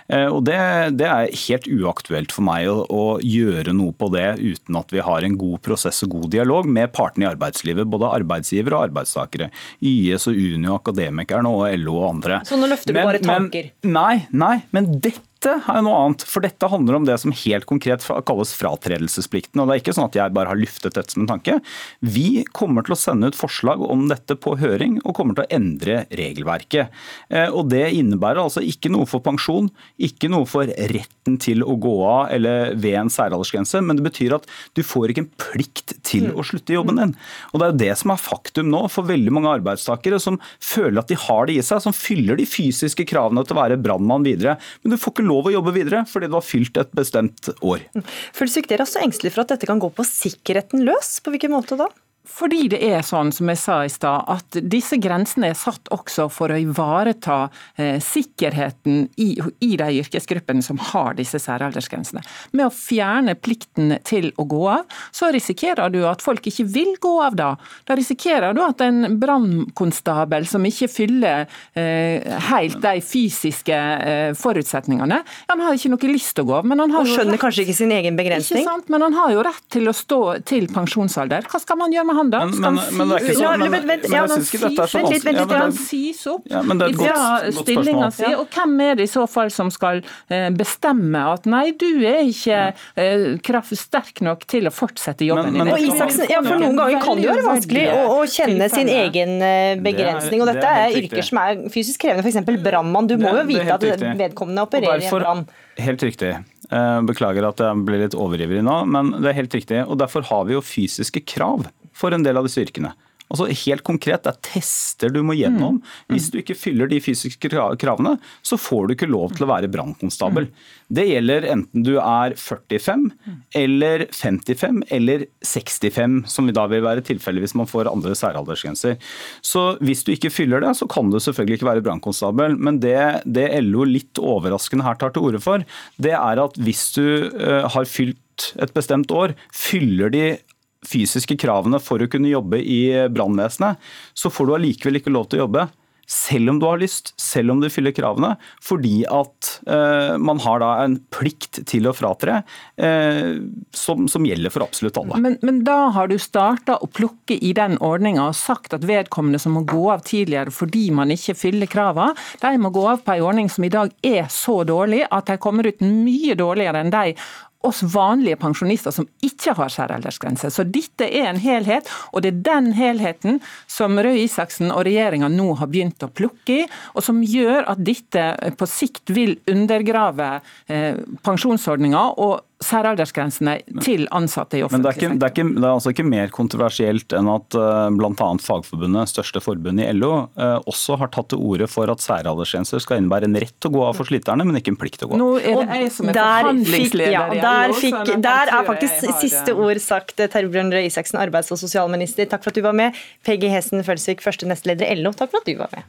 Eh, og Det, det er helt uaktuelt for meg å, å, gjøre noe på det uten at vi har en god prosess og god dialog med partene i arbeidslivet, både arbeidsgivere og arbeidstakere. YS og Unio, Akademikerne og LO og andre.
Så nå løfter du men, bare tanker?
Men, nei, nei, men dette dette er noe annet, for dette handler om det som helt konkret kalles fratredelsesplikten. og Det er ikke sånn at jeg bare har luftet dette som en tanke. Vi kommer til å sende ut forslag om dette på høring, og kommer til å endre regelverket. Eh, og Det innebærer altså ikke noe for pensjon, ikke noe for retten til å gå av eller ved en særaldersgrense, men det betyr at du får ikke en plikt til å slutte i jobben din. Og Det er jo det som er faktum nå for veldig mange arbeidstakere som føler at de har det i seg, som fyller de fysiske kravene til å være brannmann videre. Men du får ikke lov å jobbe videre fordi du har fylt et bestemt år.
Føler Føles er også engstelig for at dette kan gå på sikkerheten løs? På hvilken måte da?
Fordi det er sånn, som jeg sa i stad, at disse grensene er satt også for å ivareta eh, sikkerheten i, i, de yrkesgruppene som har disse særaldersgrensene. Med å fjerne plikten til å gå av, så risikerer du at folk ikke vil gå av da. Da risikerer du at en brannkonstabel som ikke fyller eh, helt de fysiske eh, forutsetningene, han har ikke noe lyst til å gå av.
Men han har og skjønner rett, kanskje ikke sin egen begrensning?
Ikke sant, men han har jo rett til å stå til pensjonsalder. Hva skal man gjøre med han da?
Men, men, men, det sånn. Men, men, men jeg syns ikke dette er så vanskelig.
Vent litt, han sies opp ja, fra stillinga si. Og hvem er det i så fall som skal eh, bestemme at nei, du er ikke eh, kraft sterk nok til å fortsette jobben din?
Og Isaksen, ja, for Noen ganger kan det jo være vanskelig å, å kjenne sin egen eh, begrensning. og Dette er yrker som er fysisk krevende, f.eks. brannmann. Du må jo vite at vedkommende opererer i en brann.
Helt riktig. Beklager at jeg ble litt overivrig nå, men det er helt riktig. Og Derfor har vi jo fysiske krav for en del av disse yrkene. Altså Helt konkret, det er tester du må gjennom. Mm. Mm. Hvis du ikke fyller de fysiske kravene, så får du ikke lov til å være brannkonstabel. Mm. Det gjelder enten du er 45 eller 55 eller 65, som da vil være tilfellet hvis man får andre særaldersgrenser. Så hvis du ikke fyller det, så kan du selvfølgelig ikke være brannkonstabel. Men det, det LO litt overraskende her tar til orde for, det er at hvis du uh, har fylt et bestemt år, fyller de fysiske kravene for å kunne jobbe i brannvesenet, så får du allikevel ikke lov til å jobbe. Selv om du har lyst, selv om du fyller kravene, fordi at eh, man har da en plikt til å fratre eh, som, som, gjelder for absolutt alle.
Men, men da har du starta å plukke i den ordninga og sagt at vedkommende som må gå av tidligere fordi man ikke fyller kravene, de må gå av på en ordning som i dag er så dårlig at de kommer ut mye dårligere enn de oss vanlige pensjonister som ikke har særaldersgrense. Så dette er en helhet, og det er den helheten som Røe Isaksen og regjeringa nå har begynt å plukke i, og som gjør at dette på sikt vil undergrave eh, pensjonsordninga og særaldersgrensene til ansatte i offentlig
sektor. Men det er, ikke, det, er det er altså ikke mer kontroversielt enn at eh, bl.a. Fagforbundet, største forbund i LO, uh, også har tatt til orde for at særaldersgrenser skal innebære en rett til å gå av for sliterne, men ikke en plikt til å gå
av. Nå er det jeg som er forhandlingsleder ja,
i der, LO, fikk, der er faktisk siste ord sagt. Terje Røe Isaksen, arbeids- og sosialminister, takk for at du var med. Peggy Hesten Følsvik, første nestleder i LO, takk for at du var med.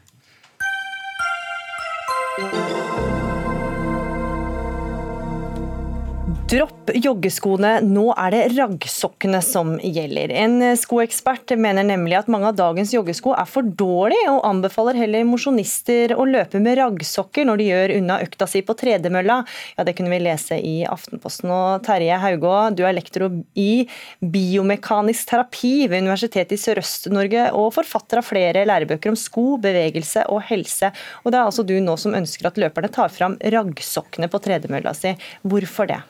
Dropp joggeskoene, nå er det raggsokkene som gjelder. En skoekspert mener nemlig at mange av dagens joggesko er for dårlige, og anbefaler heller mosjonister å løpe med raggsokker når de gjør unna økta si på tredemølla. Ja, Det kunne vi lese i Aftenposten. Og Terje Haugå, du er lektor i biomekanisk terapi ved Universitetet i Sørøst-Norge, og forfatter av flere lærebøker om sko, bevegelse og helse. Og Det er altså du nå som ønsker at løperne tar fram raggsokkene på tredemølla si. Hvorfor det?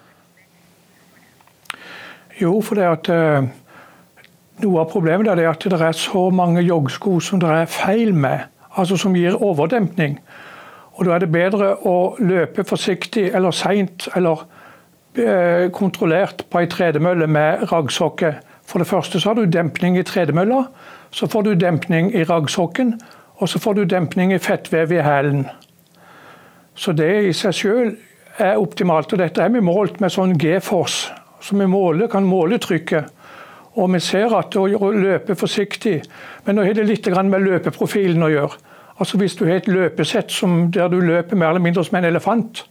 Jo, for det at eh, noe av problemet er at det er så mange joggsko som det er feil med, altså som gir overdempning. Og Da er det bedre å løpe forsiktig eller seint eller eh, kontrollert på ei tredemølle med raggsokke. For det første så har du dempning i tredemølla, så får du dempning i raggsokken, og så får du dempning i fettvev i hælen. Så det i seg sjøl er optimalt. Og dette er vi målt med sånn G-force, så vi måler, kan måle trykket. Og vi ser at å løpe forsiktig Men nå har det litt med løpeprofilen å gjøre. Altså Hvis du har et løpesett som, der du løper mer eller mindre som en elefant,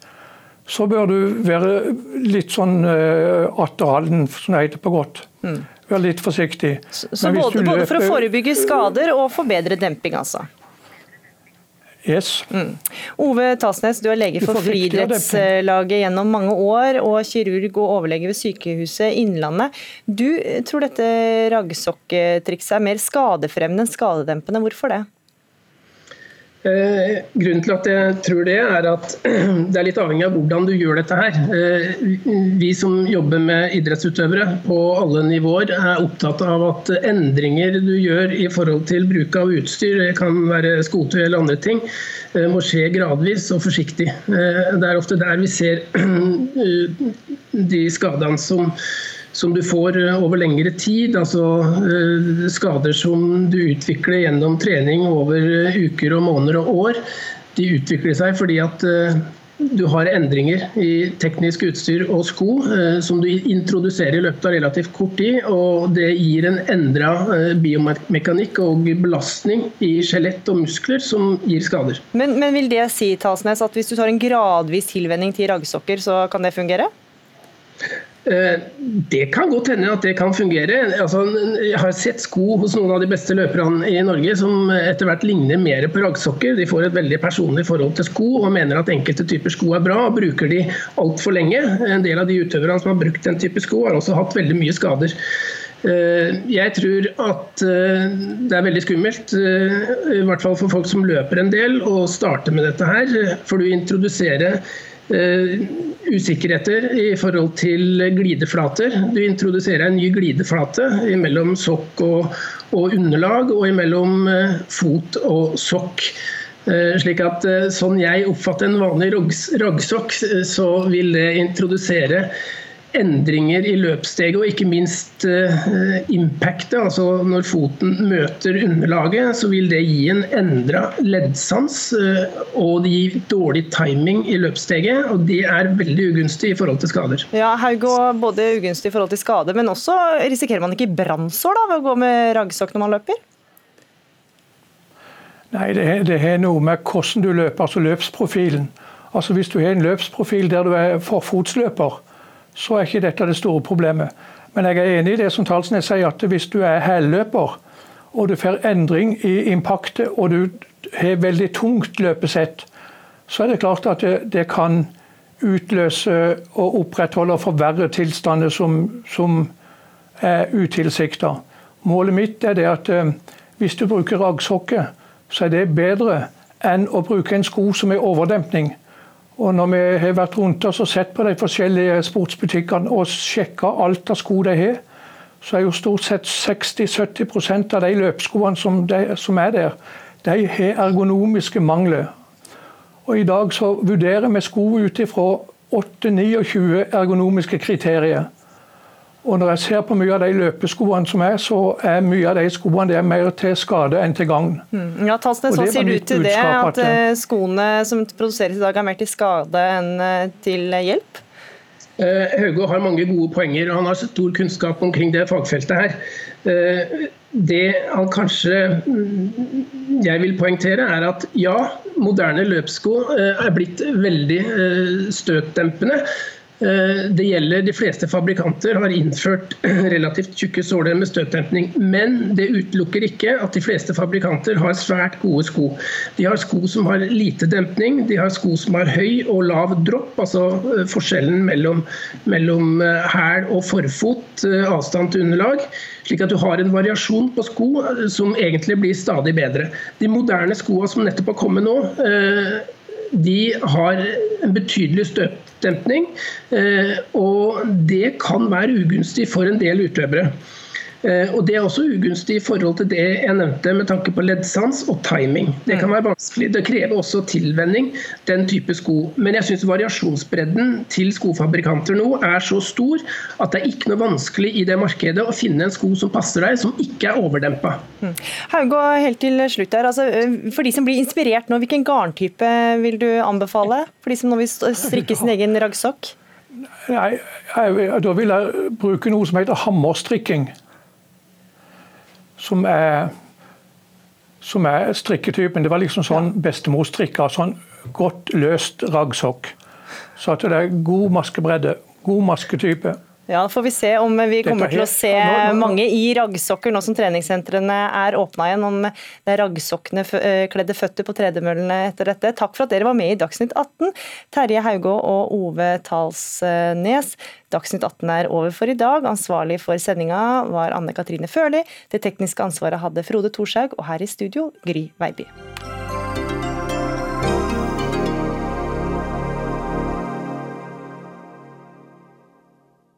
så bør du være litt sånn uh, atterhalden, som det heter på godt. Mm. Være litt forsiktig.
Så, så både, løper, både, for å forebygge skader og forbedre demping, altså?
Yes.
Mm. Ove Tasnes, du er lege for Friidrettslaget gjennom mange år, og kirurg og overlege ved Sykehuset Innlandet. Du tror dette raggsokktrikset er mer skadefremmende enn skadedempende. Hvorfor det?
Eh, grunnen til at jeg tror det, er at *clears throat* det er litt avhengig av hvordan du gjør dette her. Eh, vi som jobber med idrettsutøvere på alle nivåer, er opptatt av at endringer du gjør i forhold til bruk av utstyr, det kan være skotøy eller andre ting, eh, må skje gradvis og forsiktig. Det er ofte der vi ser *clears throat* de skadene som som du får eh, over lengre tid. Altså eh, skader som du utvikler gjennom trening over eh, uker og måneder og år. De utvikler seg fordi at du har endringer i teknisk utstyr og sko som du introduserer i løpet av relativt kort tid. og Det gir en endra biomekanikk og belastning i skjelett og muskler som gir skader.
Men, men vil det si Talsnes, at hvis du tar en gradvis tilvenning til raggsokker, så kan det fungere?
Eh, det kan godt hende at det kan fungere. Altså, jeg har sett sko hos noen av de beste løperne i Norge som etter hvert ligner mer på raggsokker. De får et veldig personlig forhold til sko og mener at enkelte typer sko er bra, og bruker de altfor lenge. En del av de utøverne som har brukt den type sko, har også hatt veldig mye skader. Eh, jeg tror at eh, det er veldig skummelt, i hvert fall for folk som løper en del, å starte med dette her. For du introduserer usikkerheter i forhold til glideflater. Du introduserer en ny glideflate mellom sokk og, og underlag, og mellom uh, fot og sokk. Uh, slik at Sånn jeg oppfatter en vanlig raggsokk, så vil det introdusere endringer i løpssteget, og ikke minst uh, impactet. Altså når foten møter underlaget, så vil det gi en endra leddsans. Uh, og det gir dårlig timing i løpssteget, og det er veldig ugunstig i forhold til skader.
Ja, Haugo, både ugunstig i forhold til skade, men også risikerer man ikke brannsår ved å gå med raggsokk når man løper?
Nei, det har noe med hvordan du løper, altså løpsprofilen. Altså Hvis du har en løpsprofil der du er forfotsløper, så er ikke dette det store problemet. Men jeg er enig i det som Talsnes sier, at hvis du er hælløper, og du får endring i impaktet, og du har veldig tungt løpesett, så er det klart at det, det kan utløse og opprettholde og forverre tilstander som, som er utilsikta. Målet mitt er det at eh, hvis du bruker raggsokke, så er det bedre enn å bruke en sko som er overdempning. Og når vi har vært rundt oss og sett på de forskjellige sportsbutikkene og sjekka alt av sko de har, så er jo stort sett 60-70% av de løpsskoene som, de, som, er der, de har ergonomiske mangler. Og I dag så vurderer vi sko ut ifra 8-29 ergonomiske kriterier. Og når jeg ser på mye av de løpeskoene som er, så er mye av de skoene det er mer til skade enn til gagn.
Mm. Ja, Talsnes, hva sier du til det? At uh, skoene som produseres i dag er mer til skade enn uh, til hjelp?
Uh, Hauge har mange gode poenger, og han har stor kunnskap omkring det fagfeltet her. Det han kanskje mm, jeg vil poengtere, er at ja, moderne løpssko er blitt veldig støtdempende. Eh, det gjelder De fleste fabrikanter har innført relativt tjukke såler med støtdempning. Men det utelukker ikke at de fleste fabrikanter har svært gode sko. De har sko som har lite dempning, de har sko som har høy og lav dropp, altså eh, forskjellen mellom, mellom eh, hæl og forfot, avstand til underlag. Slik at du har en variasjon på sko som egentlig blir stadig bedre. De moderne skoene som nettopp har kommet nå, de har en betydelig støtdempning. Eh, og det kan være ugunstig for en del utøvere. Eh, og Det er også ugunstig i forhold til det jeg nevnte med tanke på leddsans og timing. Det kan være vanskelig. Det krever også tilvenning, den type sko. Men jeg syns variasjonsbredden til skofabrikanter nå er så stor at det er ikke noe vanskelig i det markedet å finne en sko som passer deg, som ikke er overdempa.
Haugå, helt til slutt her. Altså, for de som blir inspirert nå, hvilken garntype vil du anbefale? For de som nå vil strikke sin egen raggsokk?
Nei, Da vil jeg bruke noe som heter hammerstrikking som er som er strikketypen. Det var liksom sånn bestemorstrikka, sånn godt løst raggsokk. Så at det er god maskebredde, god masketype.
Ja, da får vi se om vi kommer til å se mange i raggsokker nå som treningssentrene er åpna igjen. Om det er raggsokkene eh, kledde føtter på tredemøllene etter dette. Takk for at dere var med i Dagsnytt 18, Terje Haugå og Ove Talsnes. Dagsnytt 18 er over for i dag. Ansvarlig for sendinga var Anne Katrine Førli. Det tekniske ansvaret hadde Frode Thorshaug, og her i studio Gry Veiby.